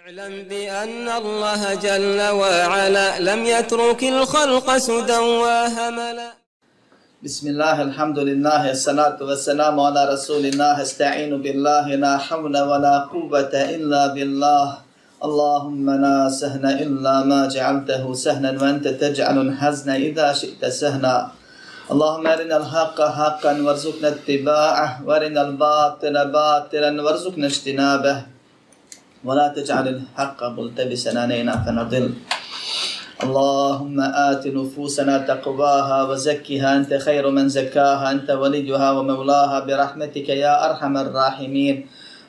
اعلم بأن الله جل وعلا لم يترك الخلق سدى وهملا. بسم الله الحمد لله الصلاة والسلام على رسول الله. استعين بالله لا حول ولا قوة إلا بالله. اللهم لا سهل إلا ما جعلته سهلا وأنت تجعل الحزن إذا شئت سهلا اللهم أرنا الحق حقا وارزقنا اتباعه وأرنا الباطل باطلا وارزقنا اجتنابه. ولا تجعل الحق ملتبسا علينا فنضل. اللهم آت نفوسنا تقواها وزكها. أنت خير من زكاها. أنت وليها ومولاها. برحمتك يا أرحم الراحمين.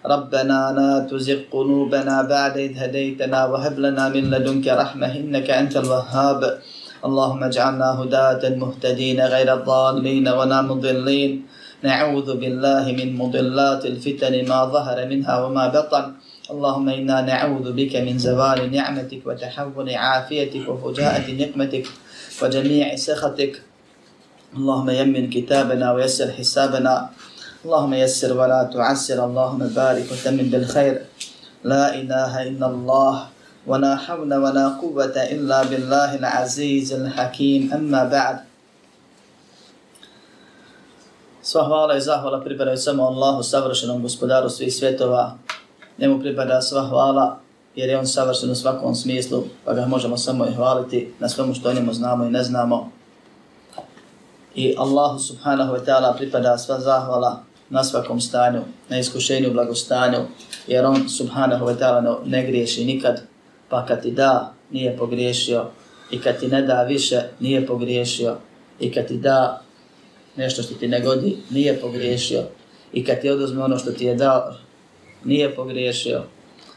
ربنا لا تزغ قلوبنا بعد إذ هديتنا. وهب لنا من لدنك رحمة. إنك أنت الوهاب. اللهم اجعلنا هداة مهتدين غير الضالين ولا مضلين. نعوذ بالله من مضلات الفتن. ما ظهر منها وما بطن. اللهم إنا نعوذ بك من زوال نعمتك وتحول عافيتك وفجاءة نقمتك وجميع سخطك. اللهم يمن كتابنا ويسر حسابنا. اللهم يسر ولا تعسر. اللهم بارك وتمن بالخير. لا إله إلا الله ولا حول ولا قوة إلا بالله العزيز الحكيم. أما بعد. Sva hvala i zahvala pripadaju samo Allahu, savršenom gospodaru svih svjetova. Njemu pripada sva hvala, jer je on savršen u svakom smislu, pa ga možemo samo i hvaliti na svemu što o njemu znamo i ne znamo. I Allahu subhanahu wa ta'ala pripada sva zahvala na svakom stanju, na iskušenju, blagostanju, jer on subhanahu wa ta'ala ne griješi nikad, pa kad ti da, nije pogriješio, i kad ti ne da više, nije pogriješio, i kad ti da nešto što ti ne godi, nije pogriješio, i kad ti oduzme ono što ti je dao, nije pogriješio.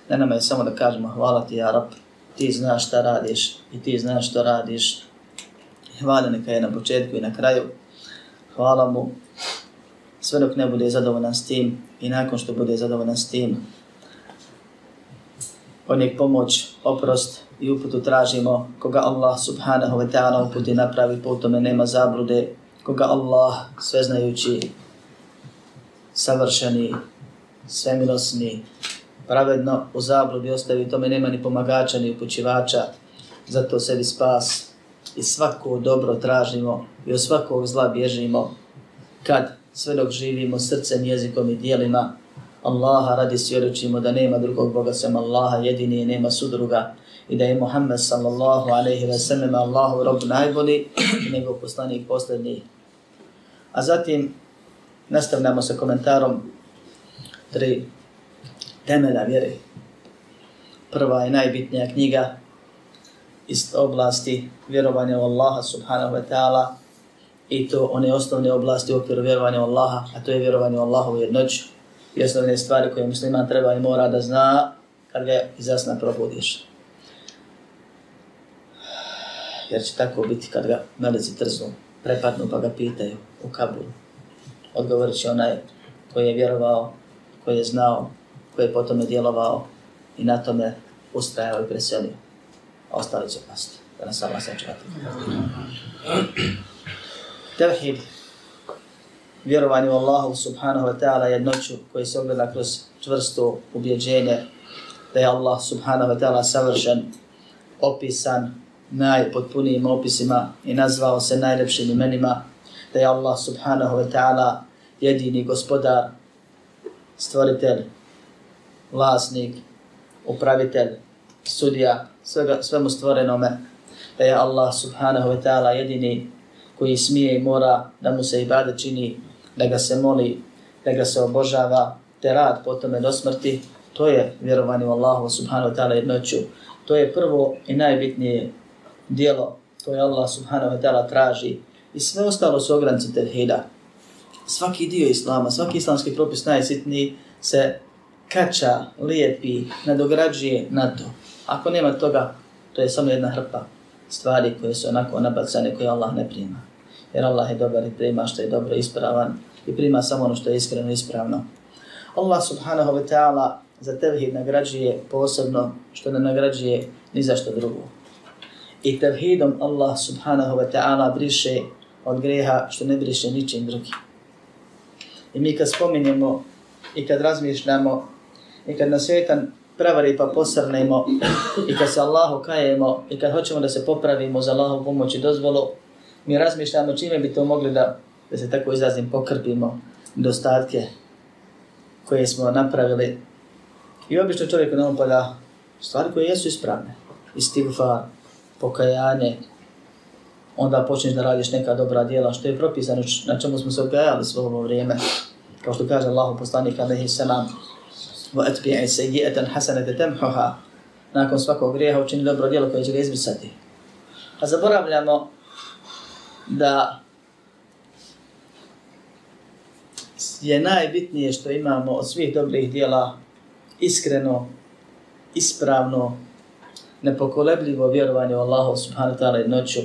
Ne nama je samo da kažemo hvala ti, Arab, ti znaš šta radiš i ti znaš što radiš. Hvala neka je na početku i na kraju. Hvala mu sve dok ne bude zadovoljan s tim i nakon što bude zadovoljan s tim. Od njeg pomoć, oprost i uputu tražimo koga Allah subhanahu wa ta'ala uputi napravi putome nema zablude, koga Allah sveznajući, savršeni, svemilosni, pravedno u zabludi ostavi, tome nema ni pomagača ni upućivača, zato sebi spas i svako dobro tražimo i od svakog zla bježimo. Kad sve dok živimo srcem, jezikom i dijelima Allaha radi svjedočimo da nema drugog Boga sem Allaha jedini i nema sudruga. I da je Muhammed sallallahu alaihi wa sallam Allahu rob najbolji i njegov poslanik posljednji. A zatim nastavljamo sa komentarom tri temelja vjere. Prva i najbitnija knjiga iz oblasti vjerovanja u Allaha subhanahu wa ta'ala i to one osnovne oblasti u okviru vjerovanja u Allaha, a to je vjerovanje u Allaha u jednoću i osnovne stvari koje musliman treba i mora da zna kad ga iz jasna probudiš. Jer će tako biti kad ga meleci trznu, prepadnu pa ga pitaju u Kabulu. Odgovorit će onaj koji je vjerovao koji je znao, koji je potom djelovao i na tome ustrajao i preselio. A ostali će pasti, da nas Allah sačuvati. Tevhid, vjerovanje u Allahu subhanahu wa ta'ala jednoću koji se ogleda kroz čvrsto ubjeđenje da je Allah subhanahu wa ta'ala savršen, opisan najpotpunijim opisima i nazvao se najlepšim imenima, da je Allah subhanahu wa ta'ala jedini gospodar stvoritelj, vlasnik, upravitelj, sudija, svega, svemu stvorenome, da je Allah subhanahu wa ta'ala jedini koji smije i mora da mu se ibade čini, da ga se moli, da ga se obožava, te rad potome do smrti, to je vjerovanje u Allahu subhanahu wa ta'ala jednoću. To je prvo i najbitnije dijelo koje Allah subhanahu wa ta'ala traži i sve ostalo su ogranci tevhida svaki dio islama, svaki islamski propis najsitniji se kača, lijepi, nadograđuje na to. Ako nema toga, to je samo jedna hrpa stvari koje su onako nabacane koje Allah ne prima. Jer Allah je dobar i prima što je dobro ispravan i prima samo ono što je iskreno ispravno. Allah subhanahu wa ta'ala za tevhid nagrađuje posebno što ne nagrađuje ni za što drugo. I tevhidom Allah subhanahu wa ta'ala briše od greha što ne briše ničim drugim. I mi kad spominjemo i kad razmišljamo i kad nas šetan prevari pa posrnemo i kad se Allahu kajemo i kad hoćemo da se popravimo za Allahu pomoć i dozvolu, mi razmišljamo čime bi to mogli da, da se tako izrazim, pokrpimo dostatke koje smo napravili. I obično čovjek nam pada stvari koje jesu ispravne. Istigfar, pokajanje, onda počneš da radiš neka dobra djela, što je propisano na čemu smo se odgajali svo ovo vrijeme Kao što kaže Allah poslanik alaihi salam, وَأَتْبِعِ سَيِّئَةً حَسَنَةَ تَمْحُهَا Nakon svakog grijeha učini dobro djelo koje će ga izbrisati. A zaboravljamo da je najbitnije što imamo od svih dobrih dijela iskreno, ispravno, nepokolebljivo vjerovanje u Allahu subhanahu ta'ala jednoću,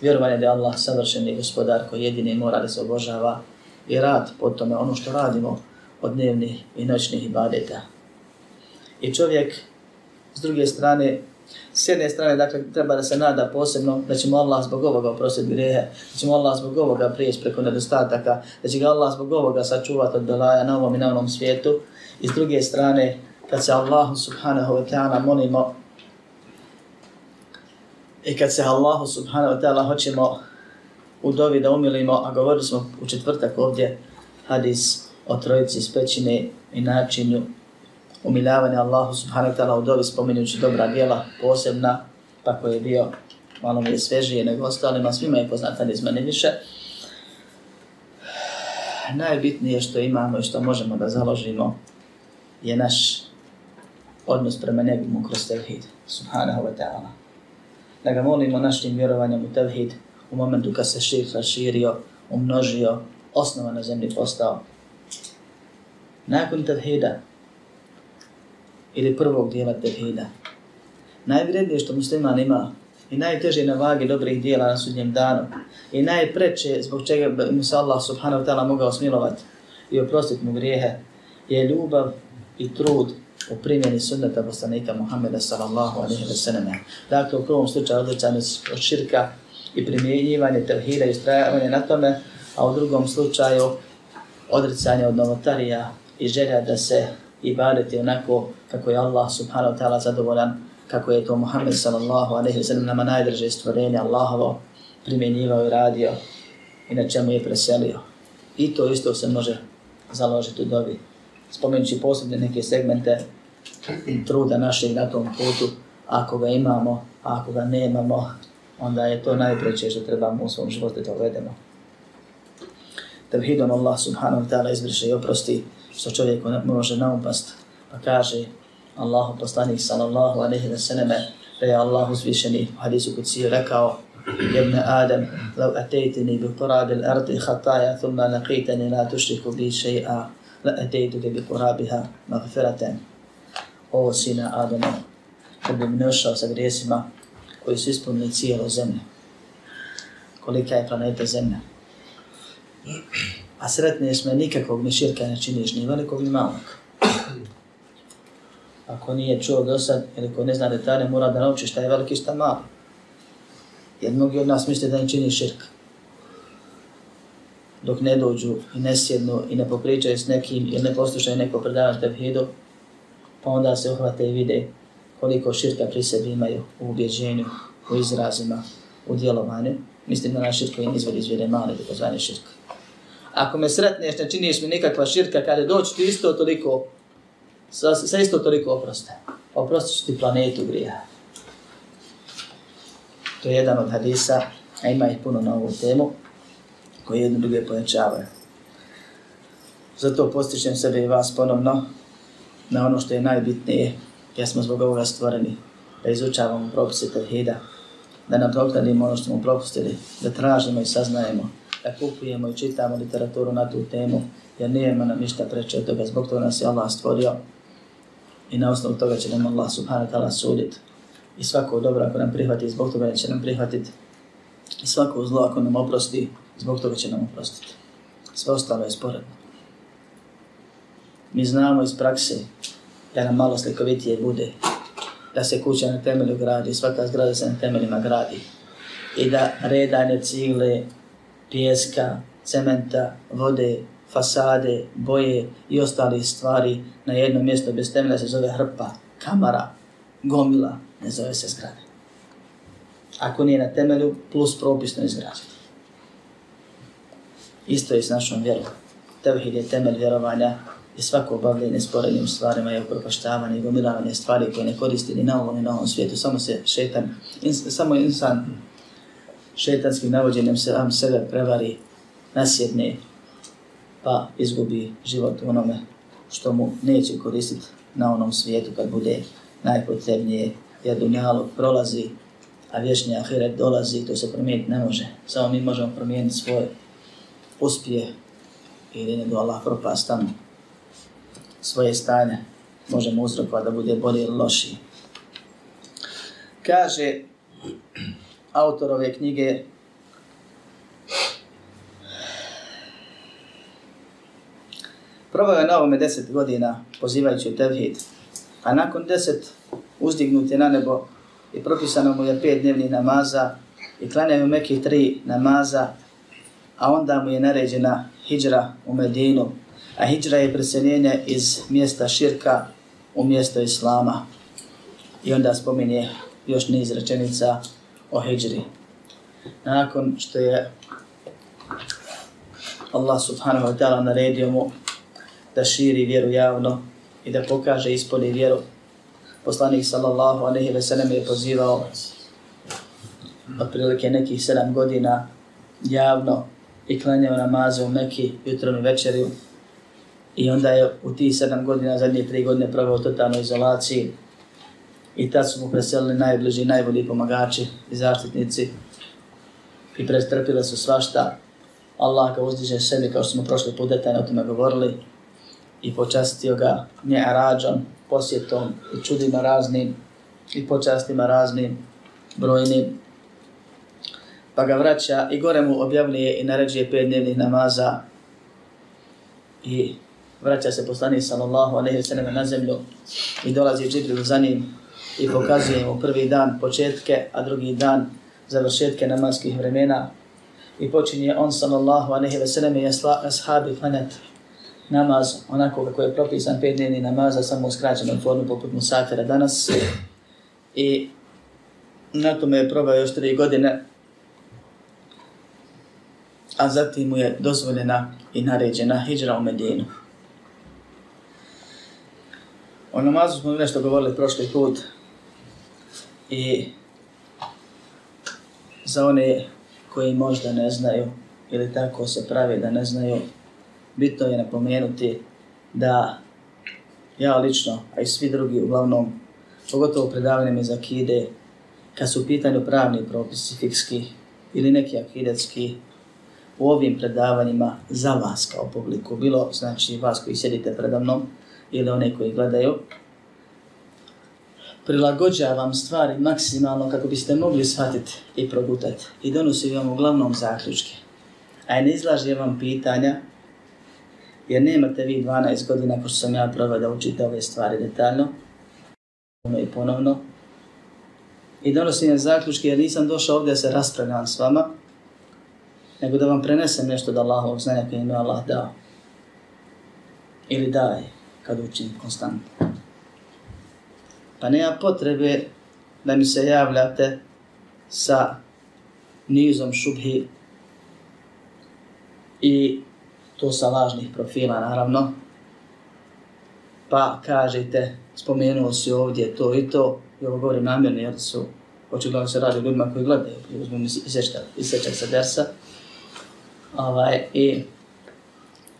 vjerovanje da je Allah savršeni gospodar koji jedini mora da se obožava i rad po tome ono što radimo od dnevnih i noćnih ibadeta. I čovjek s druge strane S jedne strane, dakle, treba da se nada posebno da ćemo Allah zbog ovoga oprostiti grehe, da ćemo Allah zbog ovoga prijeći preko nedostataka, da će ga Allah zbog ovoga sačuvati od belaja na ovom i na onom svijetu. I s druge strane, kad se Allahu subhanahu wa ta'ala molimo i kad se Allahu subhanahu wa ta'ala hoćemo u dovi da umilimo, a govorili smo u četvrtak ovdje hadis o trojici iz pećine i načinu umiljavanja Allahu subhanahu wa ta'ala u dovi spominjući dobra djela posebna, pa koji je bio malo mi je svežije nego ostalima, svima je poznat hadis, mene više. Najbitnije što imamo i što možemo da založimo je naš odnos prema nebimu kroz tevhid, subhanahu wa ta'ala. Da ga molimo našim vjerovanjem u tevhid u momentu kad se širk raširio, umnožio, osnova na zemlji postao. Nakon tevhida, ili prvog dijela tevhida. Najvrednije što musliman ima i najteže na vagi dobrih dijela na sudnjem danu i najpreće zbog čega bi mu se Allah subhanahu wa ta'ala mogao smilovati i oprostiti mu grijehe je ljubav i trud u primjeni sunnata poslanika Muhammeda sallallahu alaihi wa sallam. Dakle, u prvom slučaju odličan od širka i primjenjivanje tevhida i ustrajavanje na tome, a u drugom slučaju odricanje od novotarija i želja da se ibadeti onako kako je Allah subhanahu wa ta'ala zadovoljan, kako je to Muhammed sallallahu alaihi wa sallam nama najdrže stvorenje Allahovo primjenjivao i radio i na čemu je preselio. I to isto se može založiti u dobi. Spomenući posebne neke segmente truda našeg na tom putu, ako ga imamo, a ako ga nemamo, onda je to najpreće što trebamo u svom životu da uvedemo. Tevhidom Allah subhanahu wa ta'ala izbriše i oprosti što čovjek može naumpast. pa kaže Allahu poslanik sallallahu alaihi wa sallam da je Allah uzvišeni u hadisu kuci rekao Ibn Adam, lau atejteni bi l-ardi hataja thumma laqitani la tušriku bi še'a, la atejtuke bi kurabiha magfiraten. O sina Adama, kad bi mi sa grijesima koji su ispunili cijelo zemlje. Kolika je planeta zemlja? a sretneš me nikakvog ni širka ne činiš, ni velikog ni malog. Ako nije čuo do sad, ili ko ne zna detalje, mora da nauči šta je veliki, šta mali. Jer mnogi od nas misle da ne čini širk. Dok ne dođu i ne sjednu i ne popričaju s nekim ili ne poslušaju neko predavač tevhidu, pa onda se uhvate i vide koliko širka pri sebi imaju u ubjeđenju, u izrazima, u djelovanju. Mislim da naš širk koji izvod izvjede male, da pozvani širk ako me sretneš, ne činiš mi nikakva širka, kada doći ti isto toliko, sa, sa isto toliko oproste. Oprosti ću ti planetu grija. To je jedan od hadisa, a ima ih puno na ovu temu, koji jedno druge pojačavaju. Zato postičem sebe i vas ponovno na ono što je najbitnije, jer smo zbog ovoga stvoreni, da izučavamo propise tevhida, da nadoknadimo ono što smo propustili, da tražimo i saznajemo, da kupujemo i čitamo literaturu na tu temu, jer nema nam ništa preče od toga, zbog toga nas je Allah stvorio i na osnovu toga će nam Allah subhanahu wa ta'ala sudit. I svako dobro ako nam prihvati, zbog toga će nam prihvatiti. I svako zlo ako nam oprosti, zbog toga će nam oprostiti. Sve ostalo je sporedno. Mi znamo iz prakse da nam malo slikovitije bude, da se kuća na temelju gradi, svaka zgrada se na temeljima gradi i da redanje cigle pijeska, cementa, vode, fasade, boje i ostale stvari na jedno mjesto bez temelja se zove hrpa. kamara, gomila, ne zove se zgrada. Ako nije na temelju, plus propisno izgrađeno. Isto je s našom vjerom. Tevhid je temelj vjerovanja je svako obavljanje sporednim stvarima je upropaštavanje i gomilavanje stvari koje ne koristi ni na ovom ni na ovom svijetu. Samo se šetan, ins, samo insan šetanskim navođenjem se vam sebe prevari, nasjedne, pa izgubi život onome što mu neće koristiti na onom svijetu kad bude najpotrebnije, jer dunjalog prolazi, a vječni ahiret dolazi, to se promijeniti ne može. Samo mi možemo promijeniti svoj uspjeh ili ne do Allah propast tamo svoje stanje možemo uzrokovati da bude bolje ili lošiji. Kaže autor ove knjige Probao je na ovome deset godina pozivajući u tevhid, a nakon deset uzdignut je na nebo i propisano mu je pet dnevnih namaza i klanjaju Mekih tri namaza, a onda mu je naređena hijra u Medinu, a hijra je preseljenje iz mjesta širka u mjesto islama. I onda spominje još niz rečenica o hijri. Nakon što je Allah subhanahu wa ta'ala naredio mu da širi vjeru javno i da pokaže ispolje vjeru, poslanik sallallahu alaihi ve sellem je pozivao otprilike nekih sedam godina javno i klanjao namaze u Meki jutrom i večerju i onda je u tih sedam godina, zadnje tri godine proveo u totalnoj izolaciji i tad su mu preselili najbliži, najbolji pomagači i zaštitnici i prestrpile su svašta. Allah ga uzdiže sebi kao što smo prošli put detaljno o tome govorili i počastio ga nje'arađom, posjetom i čudima raznim i počastima raznim, brojnim. Pa ga vraća i gore mu objavljuje i naređuje pet dnevnih namaza i vraća se poslanik sallallahu alejhi ve sellem na zemlju i dolazi Džibril za njim i pokazuje mu prvi dan početke, a drugi dan završetke namaskih vremena i počinje on sallallahu alejhi ve sellem i ashabi klanjat namaz onako kako je propisan pet dnevni namaza samo u skraćenoj formi poput musafira danas i na tome je probao još tri godine a zatim mu je dozvoljena i naređena hijra u Medinu. O namazu smo nešto govorili prošli put i za one koji možda ne znaju ili tako se pravi da ne znaju, bitno je napomenuti da ja lično, a i svi drugi uglavnom, pogotovo predavanjem iz akide, kad su u pitanju pravni propisi fikski ili neki akidetski, u ovim predavanjima za vas kao publiku, bilo znači vas koji sjedite predavnom, ili one koji gledaju, prilagođavam stvari maksimalno kako biste mogli shvatiti i progutati. I donosim vam uglavnom zaključke. A ne izlažem vam pitanja, jer nemate vi 12 godina ko sam ja probao da učite ove stvari detaljno, ono i ponovno, i donosim vam zaključke jer nisam došao ovdje da se raspravljam s vama, nego da vam prenesem nešto da Allahovog znanja koje im je Allah dao. Ili daje kad učim konstantno. Pa nema potrebe da mi se javljate sa nizom šubhi i to sa lažnih profila, naravno. Pa kažete, spomenuo si ovdje to i to, i ovo govorim namjerno, jer su, očigledno se radi ljudima koji gledaju, uzmem isečak sa dersa. Ovaj, i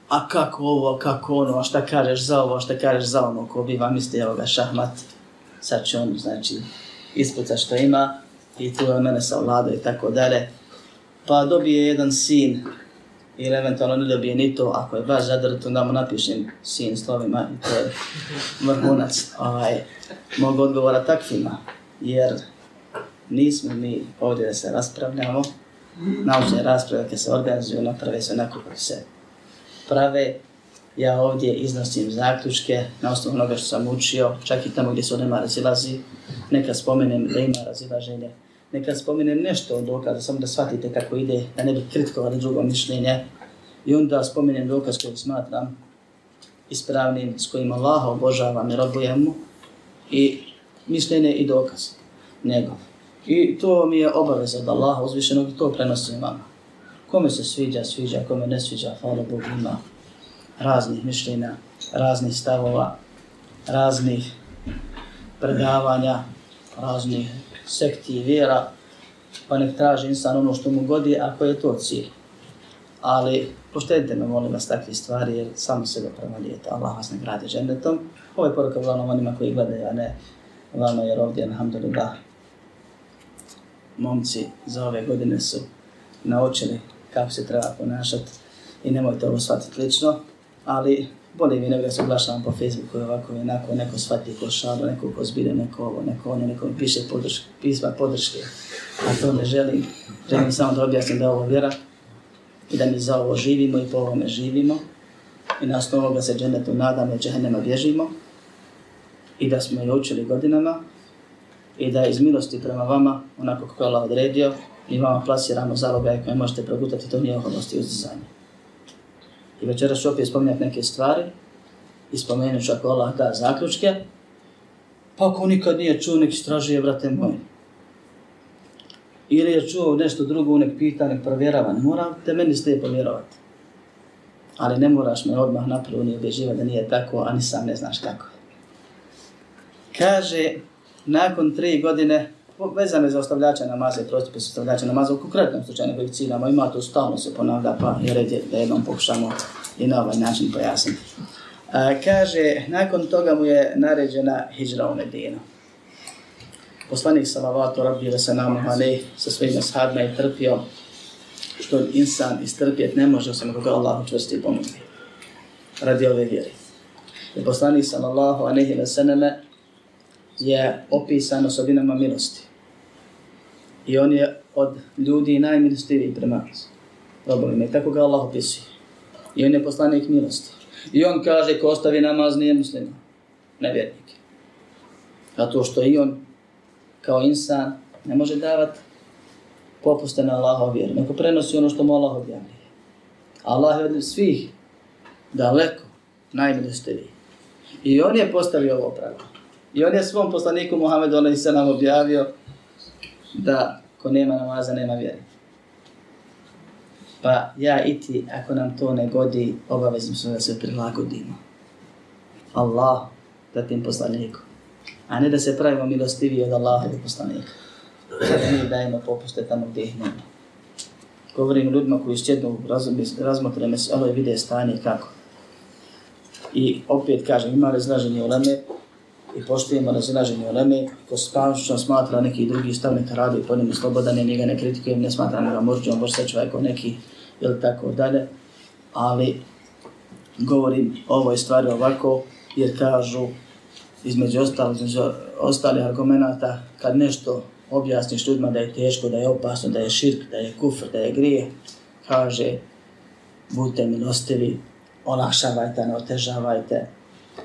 a kako ovo, kako ono, a šta kažeš za ovo, a šta kažeš za ono, ko bi vam misli, evo ga, šahmat, sad će on, znači, ispuca što ima, i tu je mene savlada i tako dalje. Pa dobije jedan sin, ili eventualno ne dobije ni to, ako je baš zadrt, onda mu napišem sin slovima, i to je vrhunac ovaj, mogu odgovora takvima, jer nismo mi ovdje da se raspravljamo, naučne rasprave kad se organizuju, naprave se onako kako se prave. Ja ovdje iznosim zaključke na osnovu onoga što sam učio, čak i tamo gdje se nema razilazi. Neka spomenem da ima razilaženje. Neka spomenem nešto od dokaza, samo da shvatite kako ide, da ne bi kritikovali drugo mišljenje. I onda spomenem dokaz koji smatram ispravnim, s kojim Allah obožavam i robujem mu. i mišljenje i dokaz njegov. I to mi je obaveza od Allaha uzvišenog i to prenosim vama. Kome se sviđa, sviđa, kome ne sviđa, hvala Bog ima raznih mišljenja, raznih stavova, raznih predavanja, raznih sekti i vjera, pa nek traži insan ono što mu godi, ako je to cilj. Ali poštedite me, molim vas, takve stvari, jer samo sebe premalijete. Allah vas ne gradi žendetom. Ovo je poruka uglavnom onima koji gledaju, a ne vama, jer ovdje, alhamdulillah, momci za ove godine su naučili kako se treba ponašati i nemojte ovo shvatiti lično, ali bolje mi nego da se oglašavam po Facebooku i ovako i onako, neko shvati ko šalu, neko ko zbire, neko ovo, neko ono, neko mi piše podrške, pisma podrške, a to ne želim. Želim samo da objasnim da ovo vjera i da mi za ovo živimo i po ovome živimo. I na osnovu ovoga se džennetu nadamo i džehennema bježimo. I da smo je učili godinama i da iz milosti prema vama, onako kako je Allah odredio, mi vama plasiramo zalogaje koje možete progutati, to nije oholost i uzdizanje. I večeras ću opet spominjati neke stvari i spomenut ću ako Allah da zaključke, pa ako nikad nije čuo, nek istražuje, brate moj. Ili je čuo nešto drugo, nek pita, nek provjerava, ne mora te meni slijepo vjerovati. Ali ne moraš me odmah napravo ni obježivati da nije tako, a ni sam ne znaš kako. Kaže, nakon tri godine, vezane za ostavljača namaza i prostupis ostavljača namaza, u konkretnom slučaju nego ciljamo, ima to stalno se ponavlja, pa je red je da jednom pokušamo i na ovaj način pojasniti. A, kaže, nakon toga mu je naređena hijra u Medinu. Poslanik salavatu rabbi ve se namu sa svojim ashabima je trpio što insan istrpjet ne može osim koga Allah učvrsti pomogne radi ove vjere. I poslanik sallallahu alejhi ve selleme je opisan osobinama milosti. I on je od ljudi najmilostiviji prema. Robovima. I tako ga Allah opisuje. I on je poslanik milosti. I on kaže ko ostavi namaz nije muslima. Nevjernik. Zato što i on kao insan ne može davati popuste na Allahov vjeru. Neko prenosi ono što mu Allah objavlja. Allah je od svih daleko najmilostiviji. I on je postavio ovo pravilo. I on je svom poslaniku Muhammedu Ali se nam objavio da ko nema namaza, nema vjere. Pa ja i ti, ako nam to ne godi, obavezim smo da se prilagodimo. Allah, da tim poslaniku. A ne da se pravimo milostivi od Allaha i poslanika. Da mi dajemo popuste tamo gdje ih nema. Govorim ljudima koji isčednu razmotre meselo i vide stanje kako. I opet kažem, ima razlaženje u leme, i poštujemo razilaženje u Leme, ko spašno smatra neki drugi stav, neka radi po njemu slobodan, njega ne kritikujem, ne smatra ga možda, on možda čovjek neki, ili tako dalje. Ali govorim ovoj stvari ovako, jer kažu, između ostalih, između ostalih argumenta, kad nešto objasniš ljudima da je teško, da je opasno, da je širk, da je kufr, da je grije, kaže, budite milostivi, olakšavajte, ne otežavajte,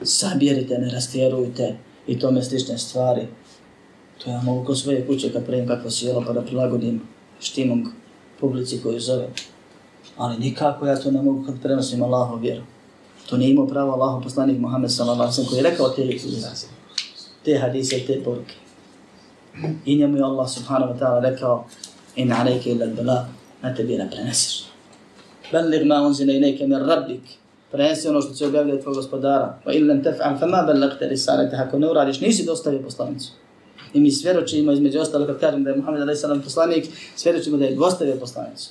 sabjerite, ne rastjerujte i tome slične stvari. To ja mogu kod svoje kuće kad prejim kakvo sjelo pa da prilagodim štimom publici koju zove. Ali nikako ja to ne mogu kad prenosim Allahov vjeru. To nije imao pravo Allahov poslanik Muhammed sallallahu alaihi koji je rekao te, te hadise i te poruke. I njemu je Allah subhanahu wa ta'ala rekao in alejke illa al-bala, na tebi ne preneseš. Ballig ma unzine inejke min rabbik, prenesi ono što će objavljati tvoj gospodara. Pa ili lem tef'al, fa ma bellagte li ako ne uradiš, nisi dostavio poslanicu. I mi svjedočimo između ostalo, kad kažem da je Muhammed a.s. poslanik, svjedočimo da je dostavio poslanicu.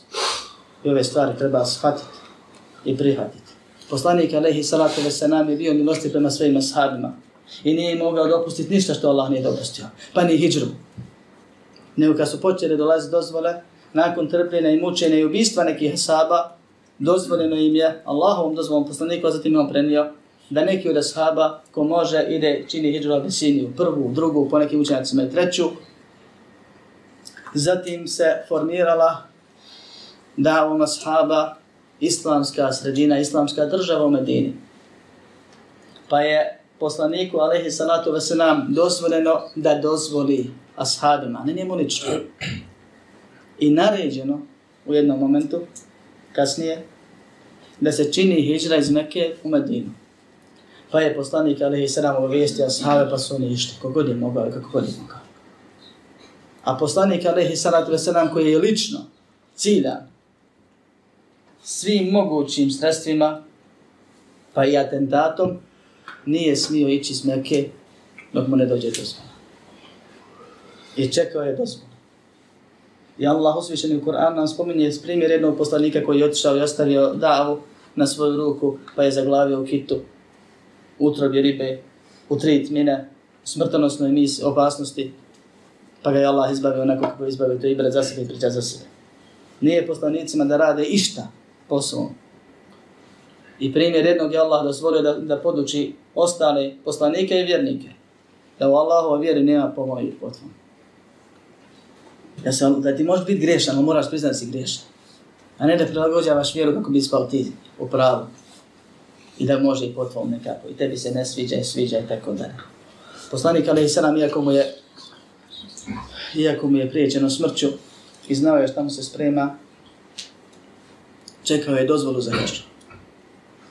I ove stvari treba shvatiti i prihvatiti. Poslanik alaihi salatu ve nam je bio milosti prema svojim ashabima. I nije mogao dopustiti ništa što Allah nije dopustio. Pa ni hijđru. Nego kad su počeli dolaziti dozvole, nakon trpljenja i mučenja i ubistva nekih ashaba, dozvoljeno im je, Allahovom dozvolom poslaniku, a zatim imam prenio, da neki od ashaba, ko može, ide, čini hijđu Abisiniju, prvu, drugu, po nekim učenjacima i treću. Zatim se formirala da u ashaba islamska sredina, islamska država u Medini. Pa je poslaniku, alaihi salatu wasalam, dozvoljeno da dozvoli ashabima, ne njemu lično. I naređeno u jednom momentu, kasnije, da se čini hijđra iz Mekke u Medinu. Pa je poslanik Alihi Sram obavijestio ashave pa su oni išli, kogod je mogao i kako god je mogao. A poslanik Alihi Sram koji je lično ciljan svim mogućim sredstvima, pa i atentatom, nije smio ići s Mekke dok mu ne dođe dozvola. I čekao je dozvola. I Allah usvišeni u Kur'an nam spominje primjer jednog poslanika koji je otišao i ostavio davu na svoju ruku, pa je zaglavio u kitu, utrobi ribe, u tri tmine, smrtonosnoj mis, opasnosti, pa ga je Allah izbavio onako kako je izbavio to ibrat za sebe i priča za sebe. Nije poslanicima da rade išta po svom. I primjer jednog je Allah dozvolio da, da poduči ostale poslanike i vjernike. Da u Allahova vjeri nema pomoći i potvom. Da, se, da ti možeš biti grešan, ali moraš priznati da si grešan. A ne da prilagođavaš vjeru kako bi ispao ti u pravu. I da može i potvom nekako. I tebi se ne sviđa i sviđa i tako dalje. Poslanik Ali Isalam, iako mu je iako mu je priječeno smrću i znao je šta mu se sprema, čekao je dozvolu za hijđu.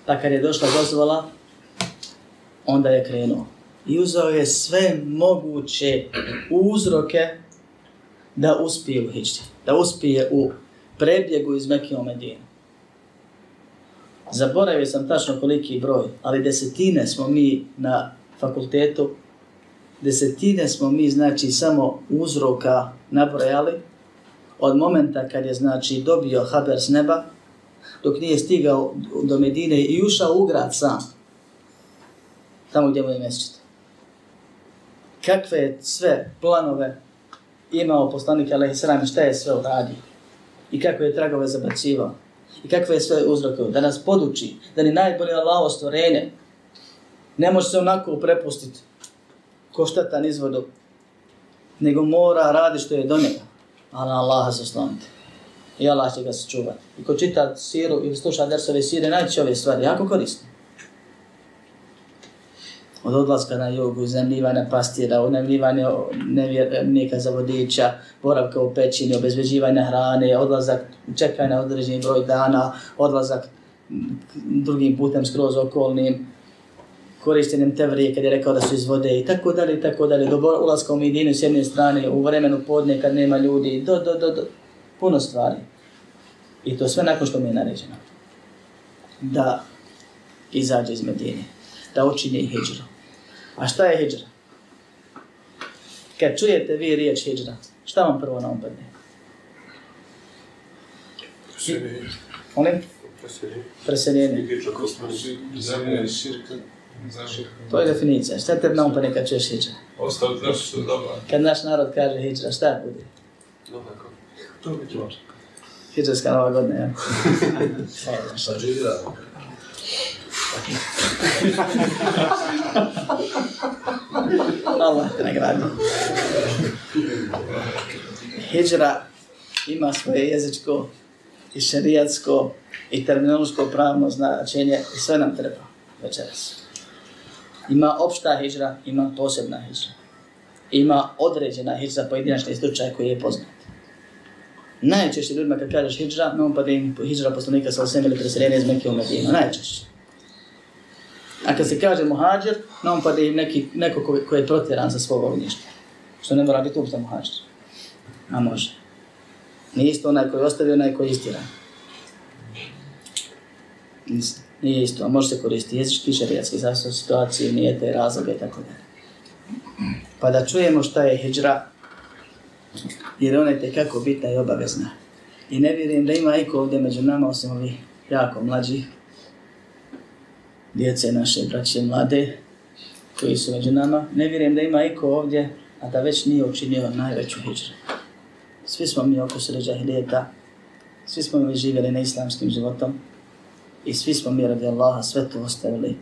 Pa kad je došla dozvola, onda je krenuo. I uzao je sve moguće uzroke da uspije u hijđi. Da uspije u prebjegu iz Mekije u Medinu. Zaboravio sam tačno koliki broj, ali desetine smo mi na fakultetu, desetine smo mi, znači, samo uzroka nabrojali od momenta kad je, znači, dobio haber s neba, dok nije stigao do Medine i ušao u grad sam, tamo gdje mu je mjesečit. Kakve sve planove imao poslanik Alehi Sram šta je sve uradio i kako je tragove zabacivao i kakve je sve uzroke da nas poduči, da ni najbolje Allaho stvorenje ne može se onako prepustiti ko štatan izvodu, nego mora radi što je do njega, a na Allaha se osloniti. I Allah će ga sačuvati. I ko čita siru ili sluša dersove sire, najće ove stvari, jako korisne. Od odlaska na jogu, zemljivanja pastira, unemljivanja nevjernika za vodiča, boravka u pećini, obezbeđivanja hrane, odlazak, čekanja određeni broj dana, odlazak drugim putem skroz okolnim, korištenjem tevrije kad je rekao da su iz vode i tako dalje i tako dalje. Do ulaska u Medinu s jedne strane, u vremenu podne kad nema ljudi, do, do, do, do, puno stvari. I to sve nakon što mi je naređeno. Da izađe iz Medine. Da učini hijđru. A šta je hijđra? Kad čujete vi riječ hijđra, šta vam prvo na umpadne? Molim? Preseljenje. Preseljenje. To je definicija. Šta te na umpadne kad čuješ hijđra? Ostaviti nešto što je dobro. Kad naš narod kaže hijđra, šta bude? To bi to. Hidžarska nova godina, ja. Sa džira. Allah te nagradi. Hidžra ima svoje jezičko i šerijatsko i terminološko pravno značenje i sve nam treba večeras. Ima opšta hijra, ima posebna hijra. Ima određena hijra, pojedinačni slučaj koji je poznat. Najčešće ljudima kad kažeš hijra, no pa da im hijra poslanika sa osem ili preseljenje iz Mekke u Medinu. Najčešće. A kad se kaže muhađir, na on pade neki, neko ko, ko je protjeran za svog ognjišta. Što ne mora biti uopšte muhađir. A može. Nije isto onaj koji je ostavio, onaj koji istiran. Nije isto, a može se koristiti jezički, šarijatski zastav situacije, nije te razloge i tako dalje. Pa da čujemo šta je hijđra, jer ona je tekako bitna i obavezna. I ne vjerujem da ima iko ovdje među nama, osim ovih jako mlađih, djece naše, braće mlade, koji su među nama, ne vjerujem da ima iko ovdje, a da već nije učinio najveću hijđru. Svi smo mi oko sređa hiljeta, svi smo mi živjeli na islamskim životom i svi smo mi radi Allaha sve to ostavili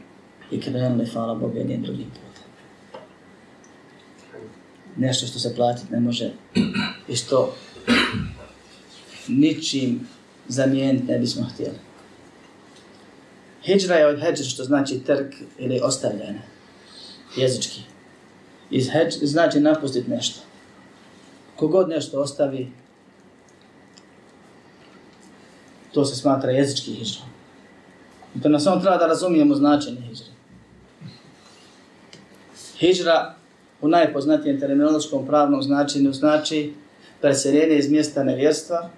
i krenuli, hvala Bogu, jednim drugim putem nešto što se platiti ne može i što ničim zamijeniti ne bismo htjeli. Hidžra je od heđra što znači trk ili ostavljanje, jezički. Iz heđ znači napustiti nešto. Kogod nešto ostavi, to se smatra jezički hijra. I to nas samo treba da razumijemo značenje hijđre. Hijra u najpoznatijem terminološkom pravnom značenju znači preseljenje iz mjesta nevjerstva,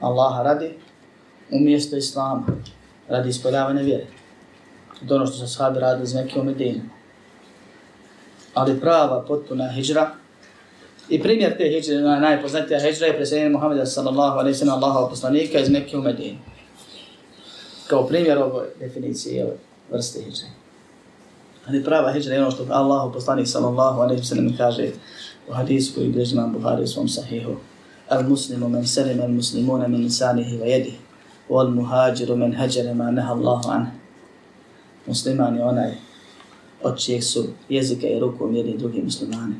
Allaha radi, u mjesto Islama, radi ispoljavanja vjere. To ono što se sahabi radi iz Mekke u Medinu. Ali prava, potpuna hijra, i primjer te hijre, najpoznatija hijra je preseljenje Muhammeda sallallahu alaihi sallam Allahova poslanika iz Mekke u Medinu. Kao primjer ovoj definiciji, ovoj vrste hijre. Ali prava hijra je ono što Allahu poslanik sallallahu alaihi sallam kaže u hadisu koji bilježi imam Buhari u svom sahihu. Al muslimu men selim al muslimuna min lisanihi wa jedihi. Wal muhađiru men hađere ma neha Allahu anhu musliman je onaj od čijeg su jezika i ruku mjeri drugi muslimani.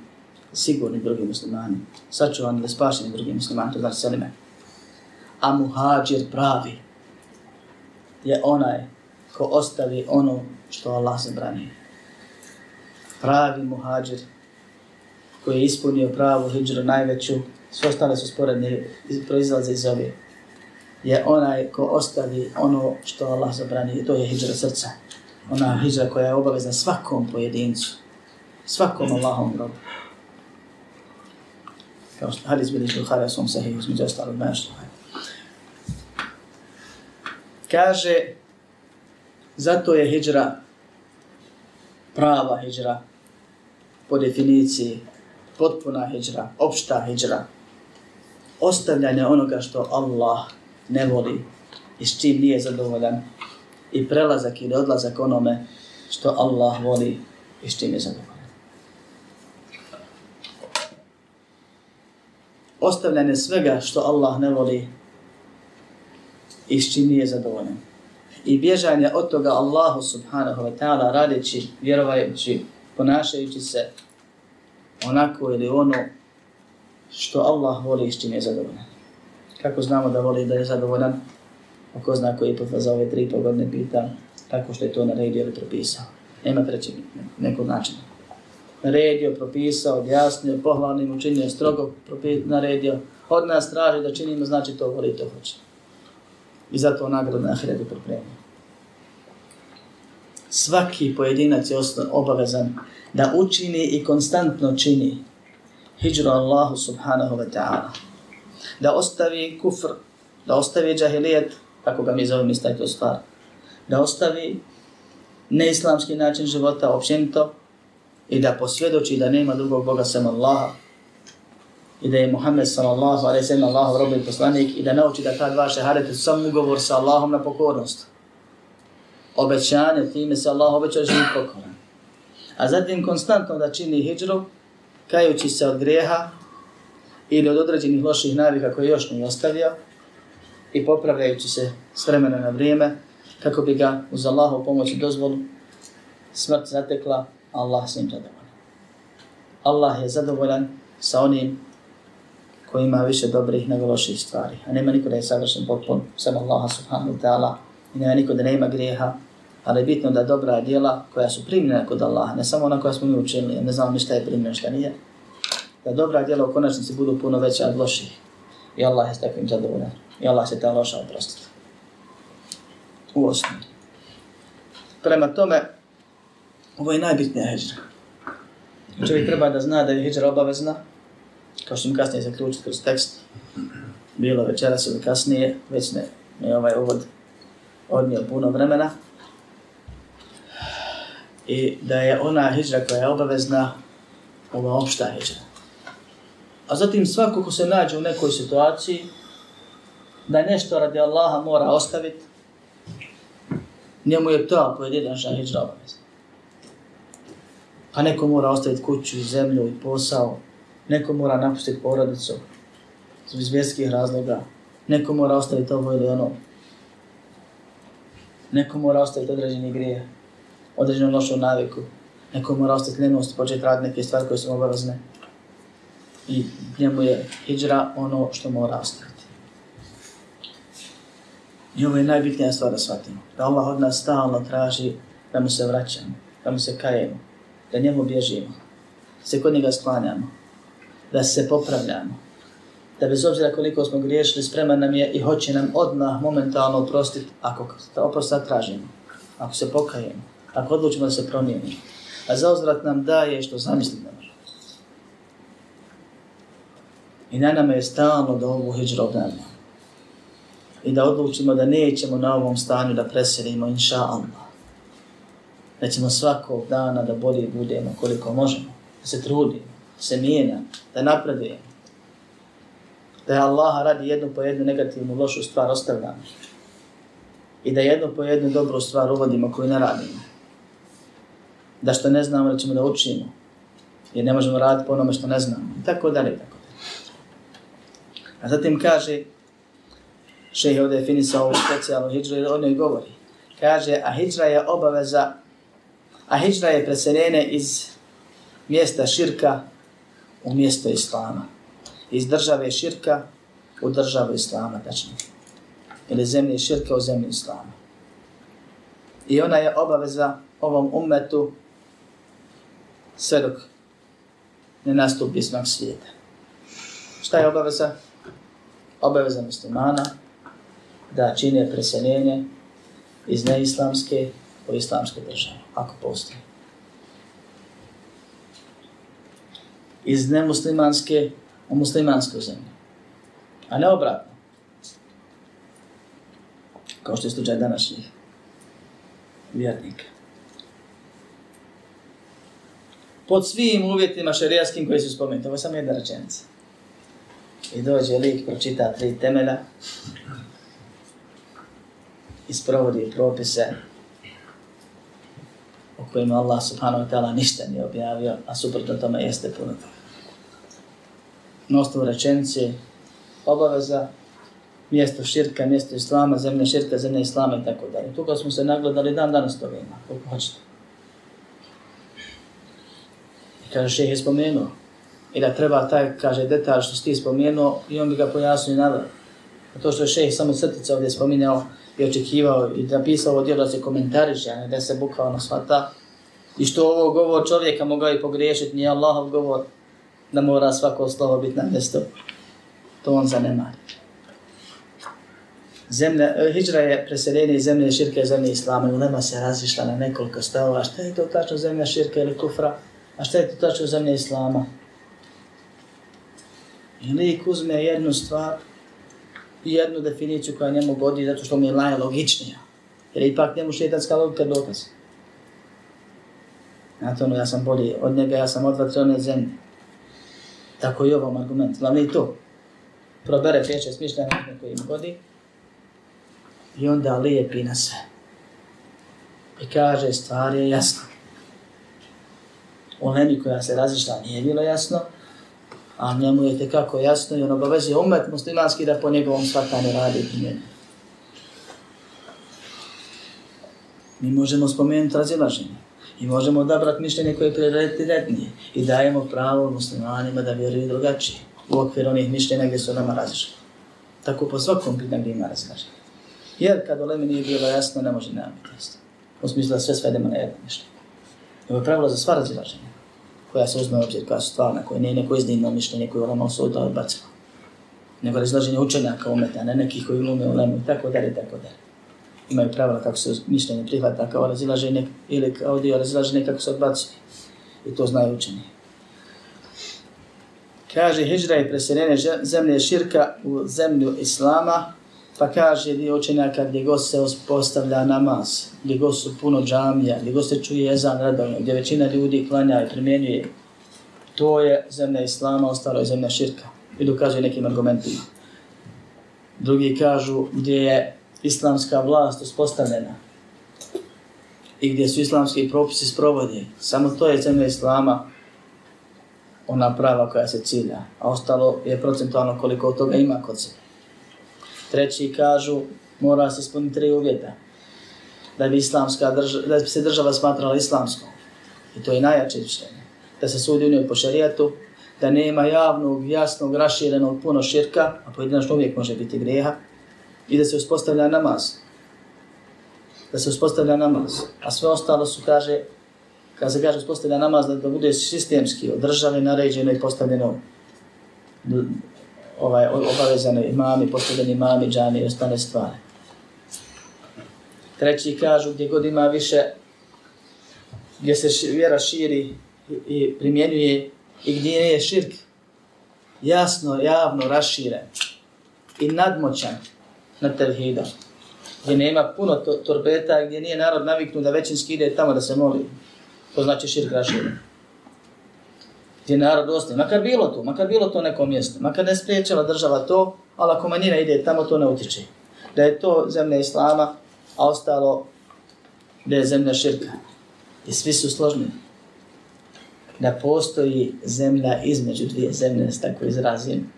Sigurni drugi muslimani. Sačuvani ili spašeni drugi muslimani, to znači selime. A muhađir pravi je onaj ko ostavi ono što Allah zabrani. Pravi muhađir koji je ispunio pravu hijđru najveću, sve ostale su sporedne proizlaze iz ove, je onaj ko ostavi ono što Allah zabrani, to je hijđra srca ona hijra koja je obavezna svakom pojedincu, svakom Allahom robu. Kao što hadis bili što Bukhari svom sahihu, između ostalog nešto. Kaže, zato je hijra prava hijra po definiciji, potpuna hijra, opšta hijra, ostavljanje onoga što Allah ne voli i s čim nije zadovoljan, i prelazak ili odlazak onome što Allah voli i s čim je zadovoljan. Ostavljanje svega što Allah ne voli i s čim nije zadovoljan. I bježanje od toga Allahu subhanahu wa ta'ala radeći, vjerovajući, ponašajući se onako ili ono što Allah voli i s čim je zadovoljan. Kako znamo da voli da je zadovoljan? Ako zna koji put za ove tri pogodne pita, tako što je to naredio ili propisao. Nema treće nekog načina. Naredio, propisao, objasnio, pohvalnim učinio, strogo naredio. Od nas traži da činimo, znači to voli to hoće. I zato nagradu na ahiretu pripremio. Svaki pojedinac je obavezan da učini i konstantno čini hijđru Allahu subhanahu wa ta'ala. Da ostavi kufr, da ostavi džahilijet, kako ga mi zovemo isto to stvar, da ostavi neislamski način života općenito i da posvjedoči da nema drugog Boga sem Allaha i da je Muhammed sallallahu alaihi sallam Allahov rob i poslanik i da nauči da ta dva šehadete su sam ugovor sa Allahom na pokornost. Obećanje, time se Allah obeća živ pokoran. A zatim konstantno da čini hijđru, kajući se od greha ili od određenih loših navika koje još nije ostavio, i popravljajući se s vremena na vrijeme, kako bi ga uz Allahov pomoć i dozvolu smrt zatekla, Allah s njim zadovoljan. Allah je zadovoljan sa onim koji ima više dobrih nego loših stvari. A nema niko da je savršen potpun, sam Allah subhanahu wa ta'ala. I nema niko da nema grijeha, ali je bitno da dobra djela koja su primljena kod Allaha, ne samo ona koja smo mi učinili, ne znamo ni šta je primljena, šta nije, da dobra djela u konačnici budu puno veća od loših. I Allah je s takvim zadovoljan i Allah se ta loša oprostiti. U osnovi. Prema tome, ovo je najbitnija hijra. Čovjek treba da zna da je hijra obavezna, kao što mi kasnije zaključiti kroz tekst, bilo večeras ili kasnije, već ne, ne ovaj uvod odnio puno vremena, i da je ona hijra koja je obavezna, ova opšta hijra. A zatim svako ko se nađe u nekoj situaciji, da nešto radi Allaha mora ostaviti, njemu je to pojedinačna hijđra obaveza. Pa neko mora ostaviti kuću zemlju i posao, neko mora napustiti porodicu iz vjerskih razloga, neko mora ostaviti ovo ili ono, neko mora ostaviti određeni grije, određenu lošu naviku, neko mora ostaviti lenost, početi raditi neke stvari koje su obavezne. I njemu je hijđra ono što mora ostaviti. I ovo je najbitnija stvar da shvatimo. Da Allah od nas stalno traži da mu se vraćamo, da mu se kajemo, da njemu bježimo, da se kod njega sklanjamo, da se popravljamo, da bez obzira koliko smo griješili, spreman nam je i hoće nam odmah momentalno oprostiti ako oprost sad tražimo, ako se pokajemo, ako odlučimo da se promijenimo. a za uzvrat nam daje što zamisliti ne može. I na nama je stalno da ovu hijđru obnemo. I da odlučimo da nećemo na ovom stanju da preselimo, inša Allah. Da ćemo svakog dana da bolje budemo koliko možemo. Da se trudimo, da se mijenja, da napredujemo. Da je Allah radi jednu po jednu negativnu, lošu stvar ostavljamo. I da jednu po jednu dobru stvar uvodimo koju ne radimo. Da što ne znamo da ćemo da učimo. Jer ne možemo raditi po onome što ne znamo. I tako dalje, tako A zatim kaže, šehe ovdje definisao ovu specijalnu hijđru, jer o njoj govori. Kaže, a hijđra je obaveza, a hijđra je preselene iz mjesta širka u mjesto islama. Iz države širka u državu islama, tačno. Ili zemlje širka u zemlji islama. I ona je obaveza ovom ummetu sve dok ne nastupi smak svijeta. Šta je obaveza? Obaveza muslimana da čine preseljenje iz neislamske u islamske države, ako postoji. Iz nemuslimanske u muslimansku zemlju. A ne obratno. Kao što je slučaj današnjih vjernika. Pod svim uvjetima šarijaskim koji su spomenuti. Ovo je samo jedna rečenica i dođe lik, pročita tri temelja isprovodi propise o kojima Allah subhanahu wa ta'ala ništa nije objavio, a suprotno tome jeste puno toga. Na osnovu rečenice, obaveza, mjesto širka, mjesto islama, zemlja širka, zemlja islama i tako dalje. Tukao smo se nagledali dan danas toga ima, koliko hoćete. I kaže, šeheh je spomenuo, i da treba taj, kaže, detalj što si ti spomenuo i on bi ga pojasnio i nadal. A to što je šeh samo crtica ovdje spominjao i očekivao i napisao ovo djelo da se komentariše, a ne da se bukvalno shvata. I što ovo govor čovjeka mogao i pogriješiti, nije Allahov govor da mora svako slovo biti na mjesto. To on zanemari. Zemlja, e, hijra je preseljenje iz zemlje širke i zemlje islama. Ulema se razišla na nekoliko stavova. Šta je to tačno zemlja širke ili kufra? A šta je to tačno zemlja islama? Lik uzme jednu stvar i jednu definiciju koja njemu godi zato što mi je najlogičnija. Jer ipak njemu šetanska logika dokaz. Znate ono, ja sam bolji od njega, ja sam od one zemlje. Tako i ovom argument. Glavni to. Probere pječe smišljanja koji im godi. I onda lijepi na sve. I kaže, stvar je jasna. U Lemi koja se razišla nije bilo jasno, a njemu je tekako jasno i on obavezi umet muslimanski da po njegovom shvatanju radi i primjeni. Mi možemo spomenuti razilaženje i možemo odabrati mišljenje koje je prioritetnije i dajemo pravo muslimanima da vjeruju drugačije u okviru onih mišljenja gdje su nama razilaženje. Tako po svakom pitanju gdje ima razilaženje. Jer kad u nije bilo jasno, ne može nema biti jasno. U smislu da sve svedemo na jedno mišljenje. Ovo je pravilo za sva razilaženja koja se uzme obzir kao stvarna, koja nije neko izdivno mišljenje koje ulema osuda odbacila. Nego razlaženje učenjaka umeta, ne nekih koji glume ulemu i tako dalje, tako dalje. Imaju pravila kako se mišljenje prihvata kao razilaženje ili kao dio razilaženje kako se odbacuje. I to znaju učenje. Kaže, hijra i preseljenje zemlje širka u zemlju Islama, pa kaže dio učenjaka gdje god se postavlja namaz, gdje god su puno džamija, gdje god se čuje jezan redovno, gdje većina ljudi klanja i primjenjuje, to je zemlja Islama, ostalo je zemlja širka. I dokazuje nekim argumentima. Drugi kažu gdje je islamska vlast uspostavljena i gdje su islamski propisi sprovodi, samo to je zemlja Islama, ona prava koja se cilja, a ostalo je procentualno koliko od toga ima kod sebe. Treći kažu, mora se ispuniti tri uvjeta. Da bi, islamska država, da bi se država smatrala islamskom. I to je najjače mišljenje. Da se sudi u njoj po šarijetu, da nema javnog, jasnog, raširenog puno širka, a pojedinačno uvijek može biti greha, i da se uspostavlja namaz. Da se uspostavlja namaz. A sve ostalo su, kaže, kada se kaže uspostavlja namaz, da, da bude sistemski, održali, naređeno i postavljeno ovaj, obavezane imami, postavljeni imami, džani i ostane stvari. Treći kažu gdje god ima više gdje se vjera širi i, primjenjuje i gdje je širk jasno, javno raširen i nadmoćan na tevhidom. Gdje nema puno to, torbeta, gdje nije narod naviknut da većinski ide tamo da se moli. To znači širk raširen. Gdje narod ostaje. Makar bilo to, makar bilo to neko mjesto. Makar ne spriječila država to, ali ako manjina ide tamo, to ne utječe. Da je to zemlja Islama, a ostalo da je zemlja širka. I svi su složni. Da postoji zemlja između dvije zemlje, s tako izrazim.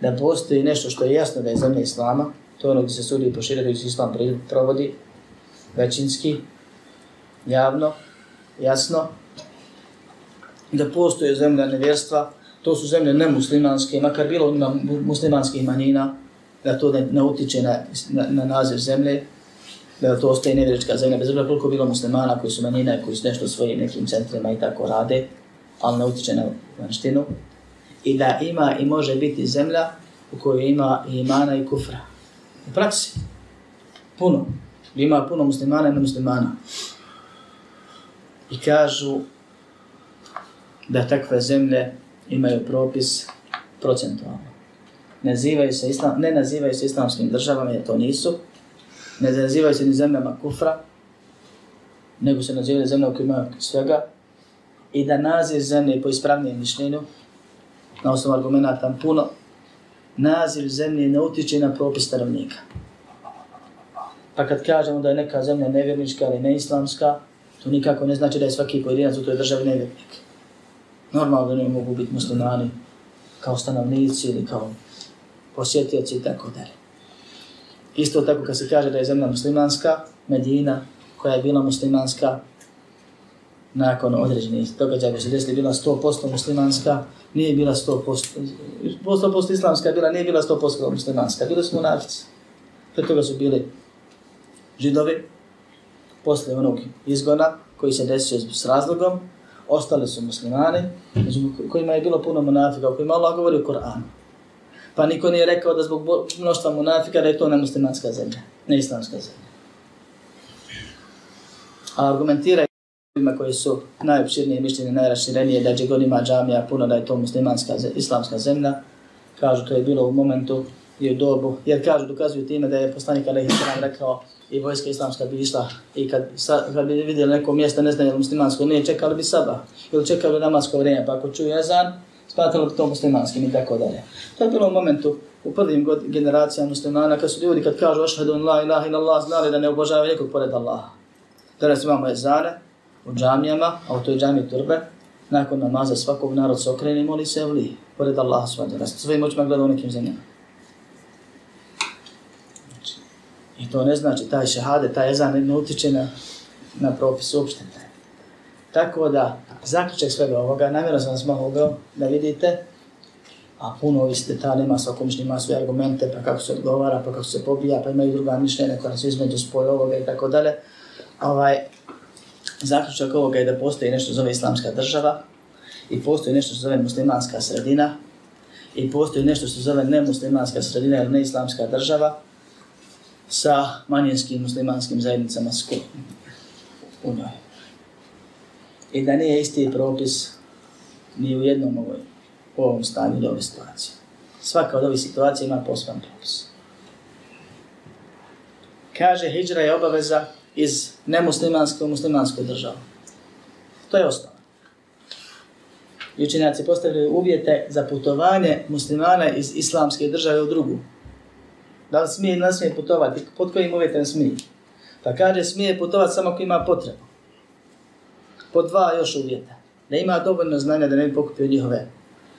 Da postoji nešto što je jasno da je zemlja Islama, to je ono gdje se sudi po šire, gdje se Islam provodi, većinski, javno, jasno. Da postoje zemlja nevjerstva, to su zemlje nemuslimanske, makar bilo ima muslimanskih manjina, da to ne, ne utiče na, na, na naziv zemlje, da to ostaje nevjerička zemlja, bez obzira koliko bilo muslimana koji su manjine, koji su nešto svojim nekim centrima i tako rade, ali ne utiče na vanštinu. I da ima i može biti zemlja u kojoj ima i imana i kufra. U praksi. Puno. Ima puno muslimana i nemuslimana. I kažu da takve zemlje imaju propis procentualno. Nazivaju se islam, ne nazivaju se islamskim državama, jer to nisu, ne nazivaju se ni zemljama kufra, nego se nazivaju zemlje u kojima ima svega, i da naziv zemlje po ispravnijem mišljenju, na osnovu argumenta puno, naziv zemlje ne utiče na propis stanovnika. Pa kad kažemo da je neka zemlja nevjernička ili neislamska, to nikako ne znači da je svaki pojedinac u toj državi nevjernik. Normalno da ne mogu biti muslimani kao stanovnici ili kao posjetioci i tako dalje. Isto tako kad se kaže da je zemlja muslimanska, Medina, koja je bila muslimanska, nakon određenih događaja koji se desili, bila 100% muslimanska, nije bila 100%, 100% islamska bila, nije bila 100% muslimanska, bili smo munafici. Pre toga su bili židovi, posle onog izgona koji se desio s razlogom, ostali su muslimani, među kojima je bilo puno munafika, o kojima Allah govori u Koranu. Pa niko nije rekao da zbog mnoštva munafika da je to nemuslimanska zemlja, ne islamska zemlja. A argumentiraju ima koji su najopširnije mišljenje, najraširenije, da je god ima džamija puno da je to muslimanska, islamska zemlja. Kažu to je bilo u momentu i u dobu, jer kažu, dokazuju time da je poslanik Alehi Sram rekao i vojska islamska bi išla i kad, sa, kad bi vidjeli neko mjesto, ne znam je muslimansko, ne čekali bi sabah ili čekali namasko vrijeme, pa ako čuju jezan, smatrali to muslimanskim i tako dalje. To je bilo u momentu u prvim god generacijama muslimana kad su ljudi kad kažu ašhadu in la ilaha in Allah znali da ne obožavaju nikog pored Allaha. Danas imamo jezane u džamijama, a u toj džami turbe, nakon namaza svakog narod se okrene i moli se evli pored Allaha svada. Svojim očima gleda u nekim zemljama. Znači, I to ne znači taj šehade, taj ezan ne utiče na, na propis uopšte. Tako da, zaključak svega ovoga, namjerno sam vas malo ugao da vidite, a puno ovih detalja ima, svako mišljenje ima svoje argumente, pa kako se odgovara, pa kako se pobija, pa imaju druga mišljenja koja se između spoj ovoga i tako dalje. Ovaj, zaključak ovoga je da postoji nešto zove islamska država i postoji nešto što zove muslimanska sredina i postoji nešto što zove nemuslimanska sredina ili neislamska država sa manjinskim muslimanskim zajednicama u njoj i da nije isti propis ni u jednom ovoj, u ovom stanju ili ove situacije. Svaka od ovih situacija ima poseban propis. Kaže, hijđra je obaveza iz nemuslimanske u muslimansku državu. To je osnova. I učenjaci postavili uvjete za putovanje muslimana iz islamske države u drugu. Da li smije ili ne smije putovati? Pod kojim uvjetem smije? Pa kaže, smije putovati samo ako ima potrebu po dva još uvjeta. Da ima dovoljno znanja da ne bi pokupio njihove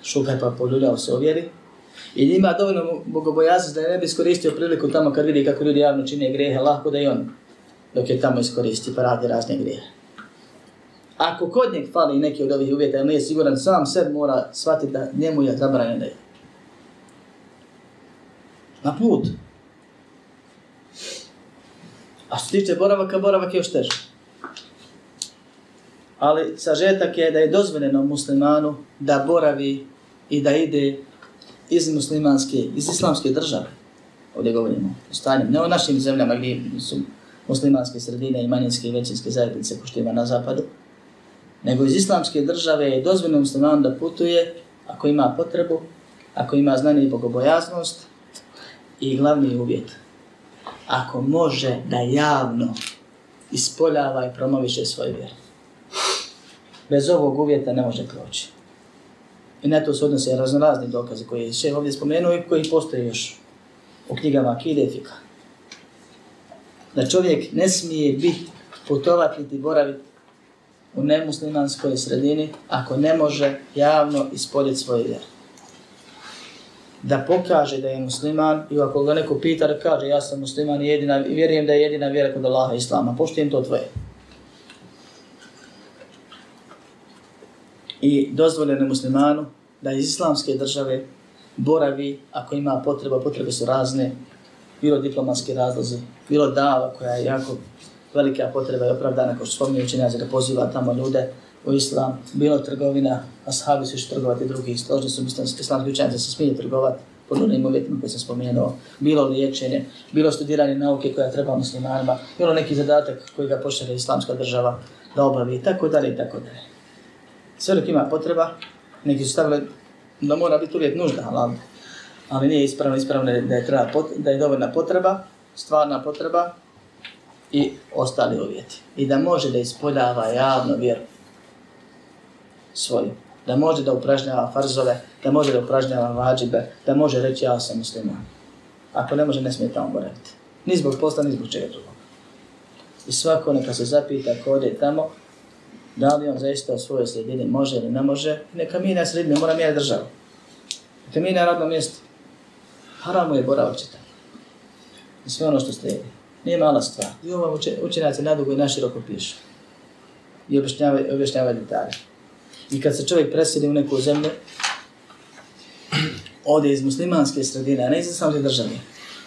šupe pa poljuljao se ovjeri. I da ima dovoljno bogobojaznost da ne bi iskoristio priliku tamo kad vidi kako ljudi javno čine grehe, lahko da i on dok je tamo iskoristi pa radi razne grehe. Ako kod njeg fali neki od ovih uvjeta, ili je siguran, sam sebi mora shvatiti da njemu je zabranjeno da je. Na put. A što tiče boravaka, boravak je još teži. ali sažetak je da je dozvoljeno muslimanu da boravi i da ide iz muslimanske, iz islamske države. Ovdje govorimo o stanju, ne o našim zemljama gdje su muslimanske sredine i manjinske i većinske zajednice, ko što ima na zapadu, nego iz islamske države je dozvoljeno muslimanu da putuje ako ima potrebu, ako ima znanje i bogobojaznost i glavni uvjet, ako može da javno ispoljava i promoviše svoju vjeru. Bez ovog uvjeta ne može proći. I na to se odnose raznorazni dokaze koje je še ovdje spomenuo i koji postoje još u knjigama Akide i Fika. Da čovjek ne smije biti putovati i boraviti u nemuslimanskoj sredini ako ne može javno ispoljeti svoju vjeru. Da pokaže da je musliman i ako ga neko pita da kaže ja sam musliman i jedina, vjerujem da je jedina vjera kod Allaha i Islama, poštujem to tvoje. I dozvoljeno muslimanu da iz islamske države boravi ako ima potreba, potrebe su razne, bilo diplomatski razlozi, bilo dava koja je jako velika potreba i opravdana, kao što spominje učenjaci da poziva tamo ljude u islam, bila trgovina, ashabi su išli trgovati drugi, složni su islamski učenci se smije trgovati pod onim uvjetima koje sam spomenuo, bilo liječenje, bilo studiranje nauke koja treba muslimanima, bilo neki zadatak koji ga pošalje islamska država da obavi i tako dalje i tako dalje. Sve dok ima potreba, neki su stavili da mora biti uvijek nužda, ali, ali nije ispravno, ispravno da je, treba, da je dovoljna potreba, stvarna potreba, i ostali uvjeti. I da može da ispoljava javno vjeru svoju. Da može da upražnjava farzove, da može da upražnjava vađibe, da može reći ja sam musliman. Ako ne može, ne smije tamo boraviti. Ni zbog posla, ni zbog čega drugog. I svako neka se zapita ko ode tamo, da li on zaista u svojoj sredini može ili ne može, neka mi na sredini, mora ja državu. Neka mi na radnom mjestu. Haramo je boraviti tamo. I sve ono što slijedi. Nije mala stvar. I ovo učenjaci nadugo i naširoko pišu. I objašnjavaju objašnjava detalje. I kad se čovjek preseli u neku zemlju, ode iz muslimanske sredine, a ne iz islamske države,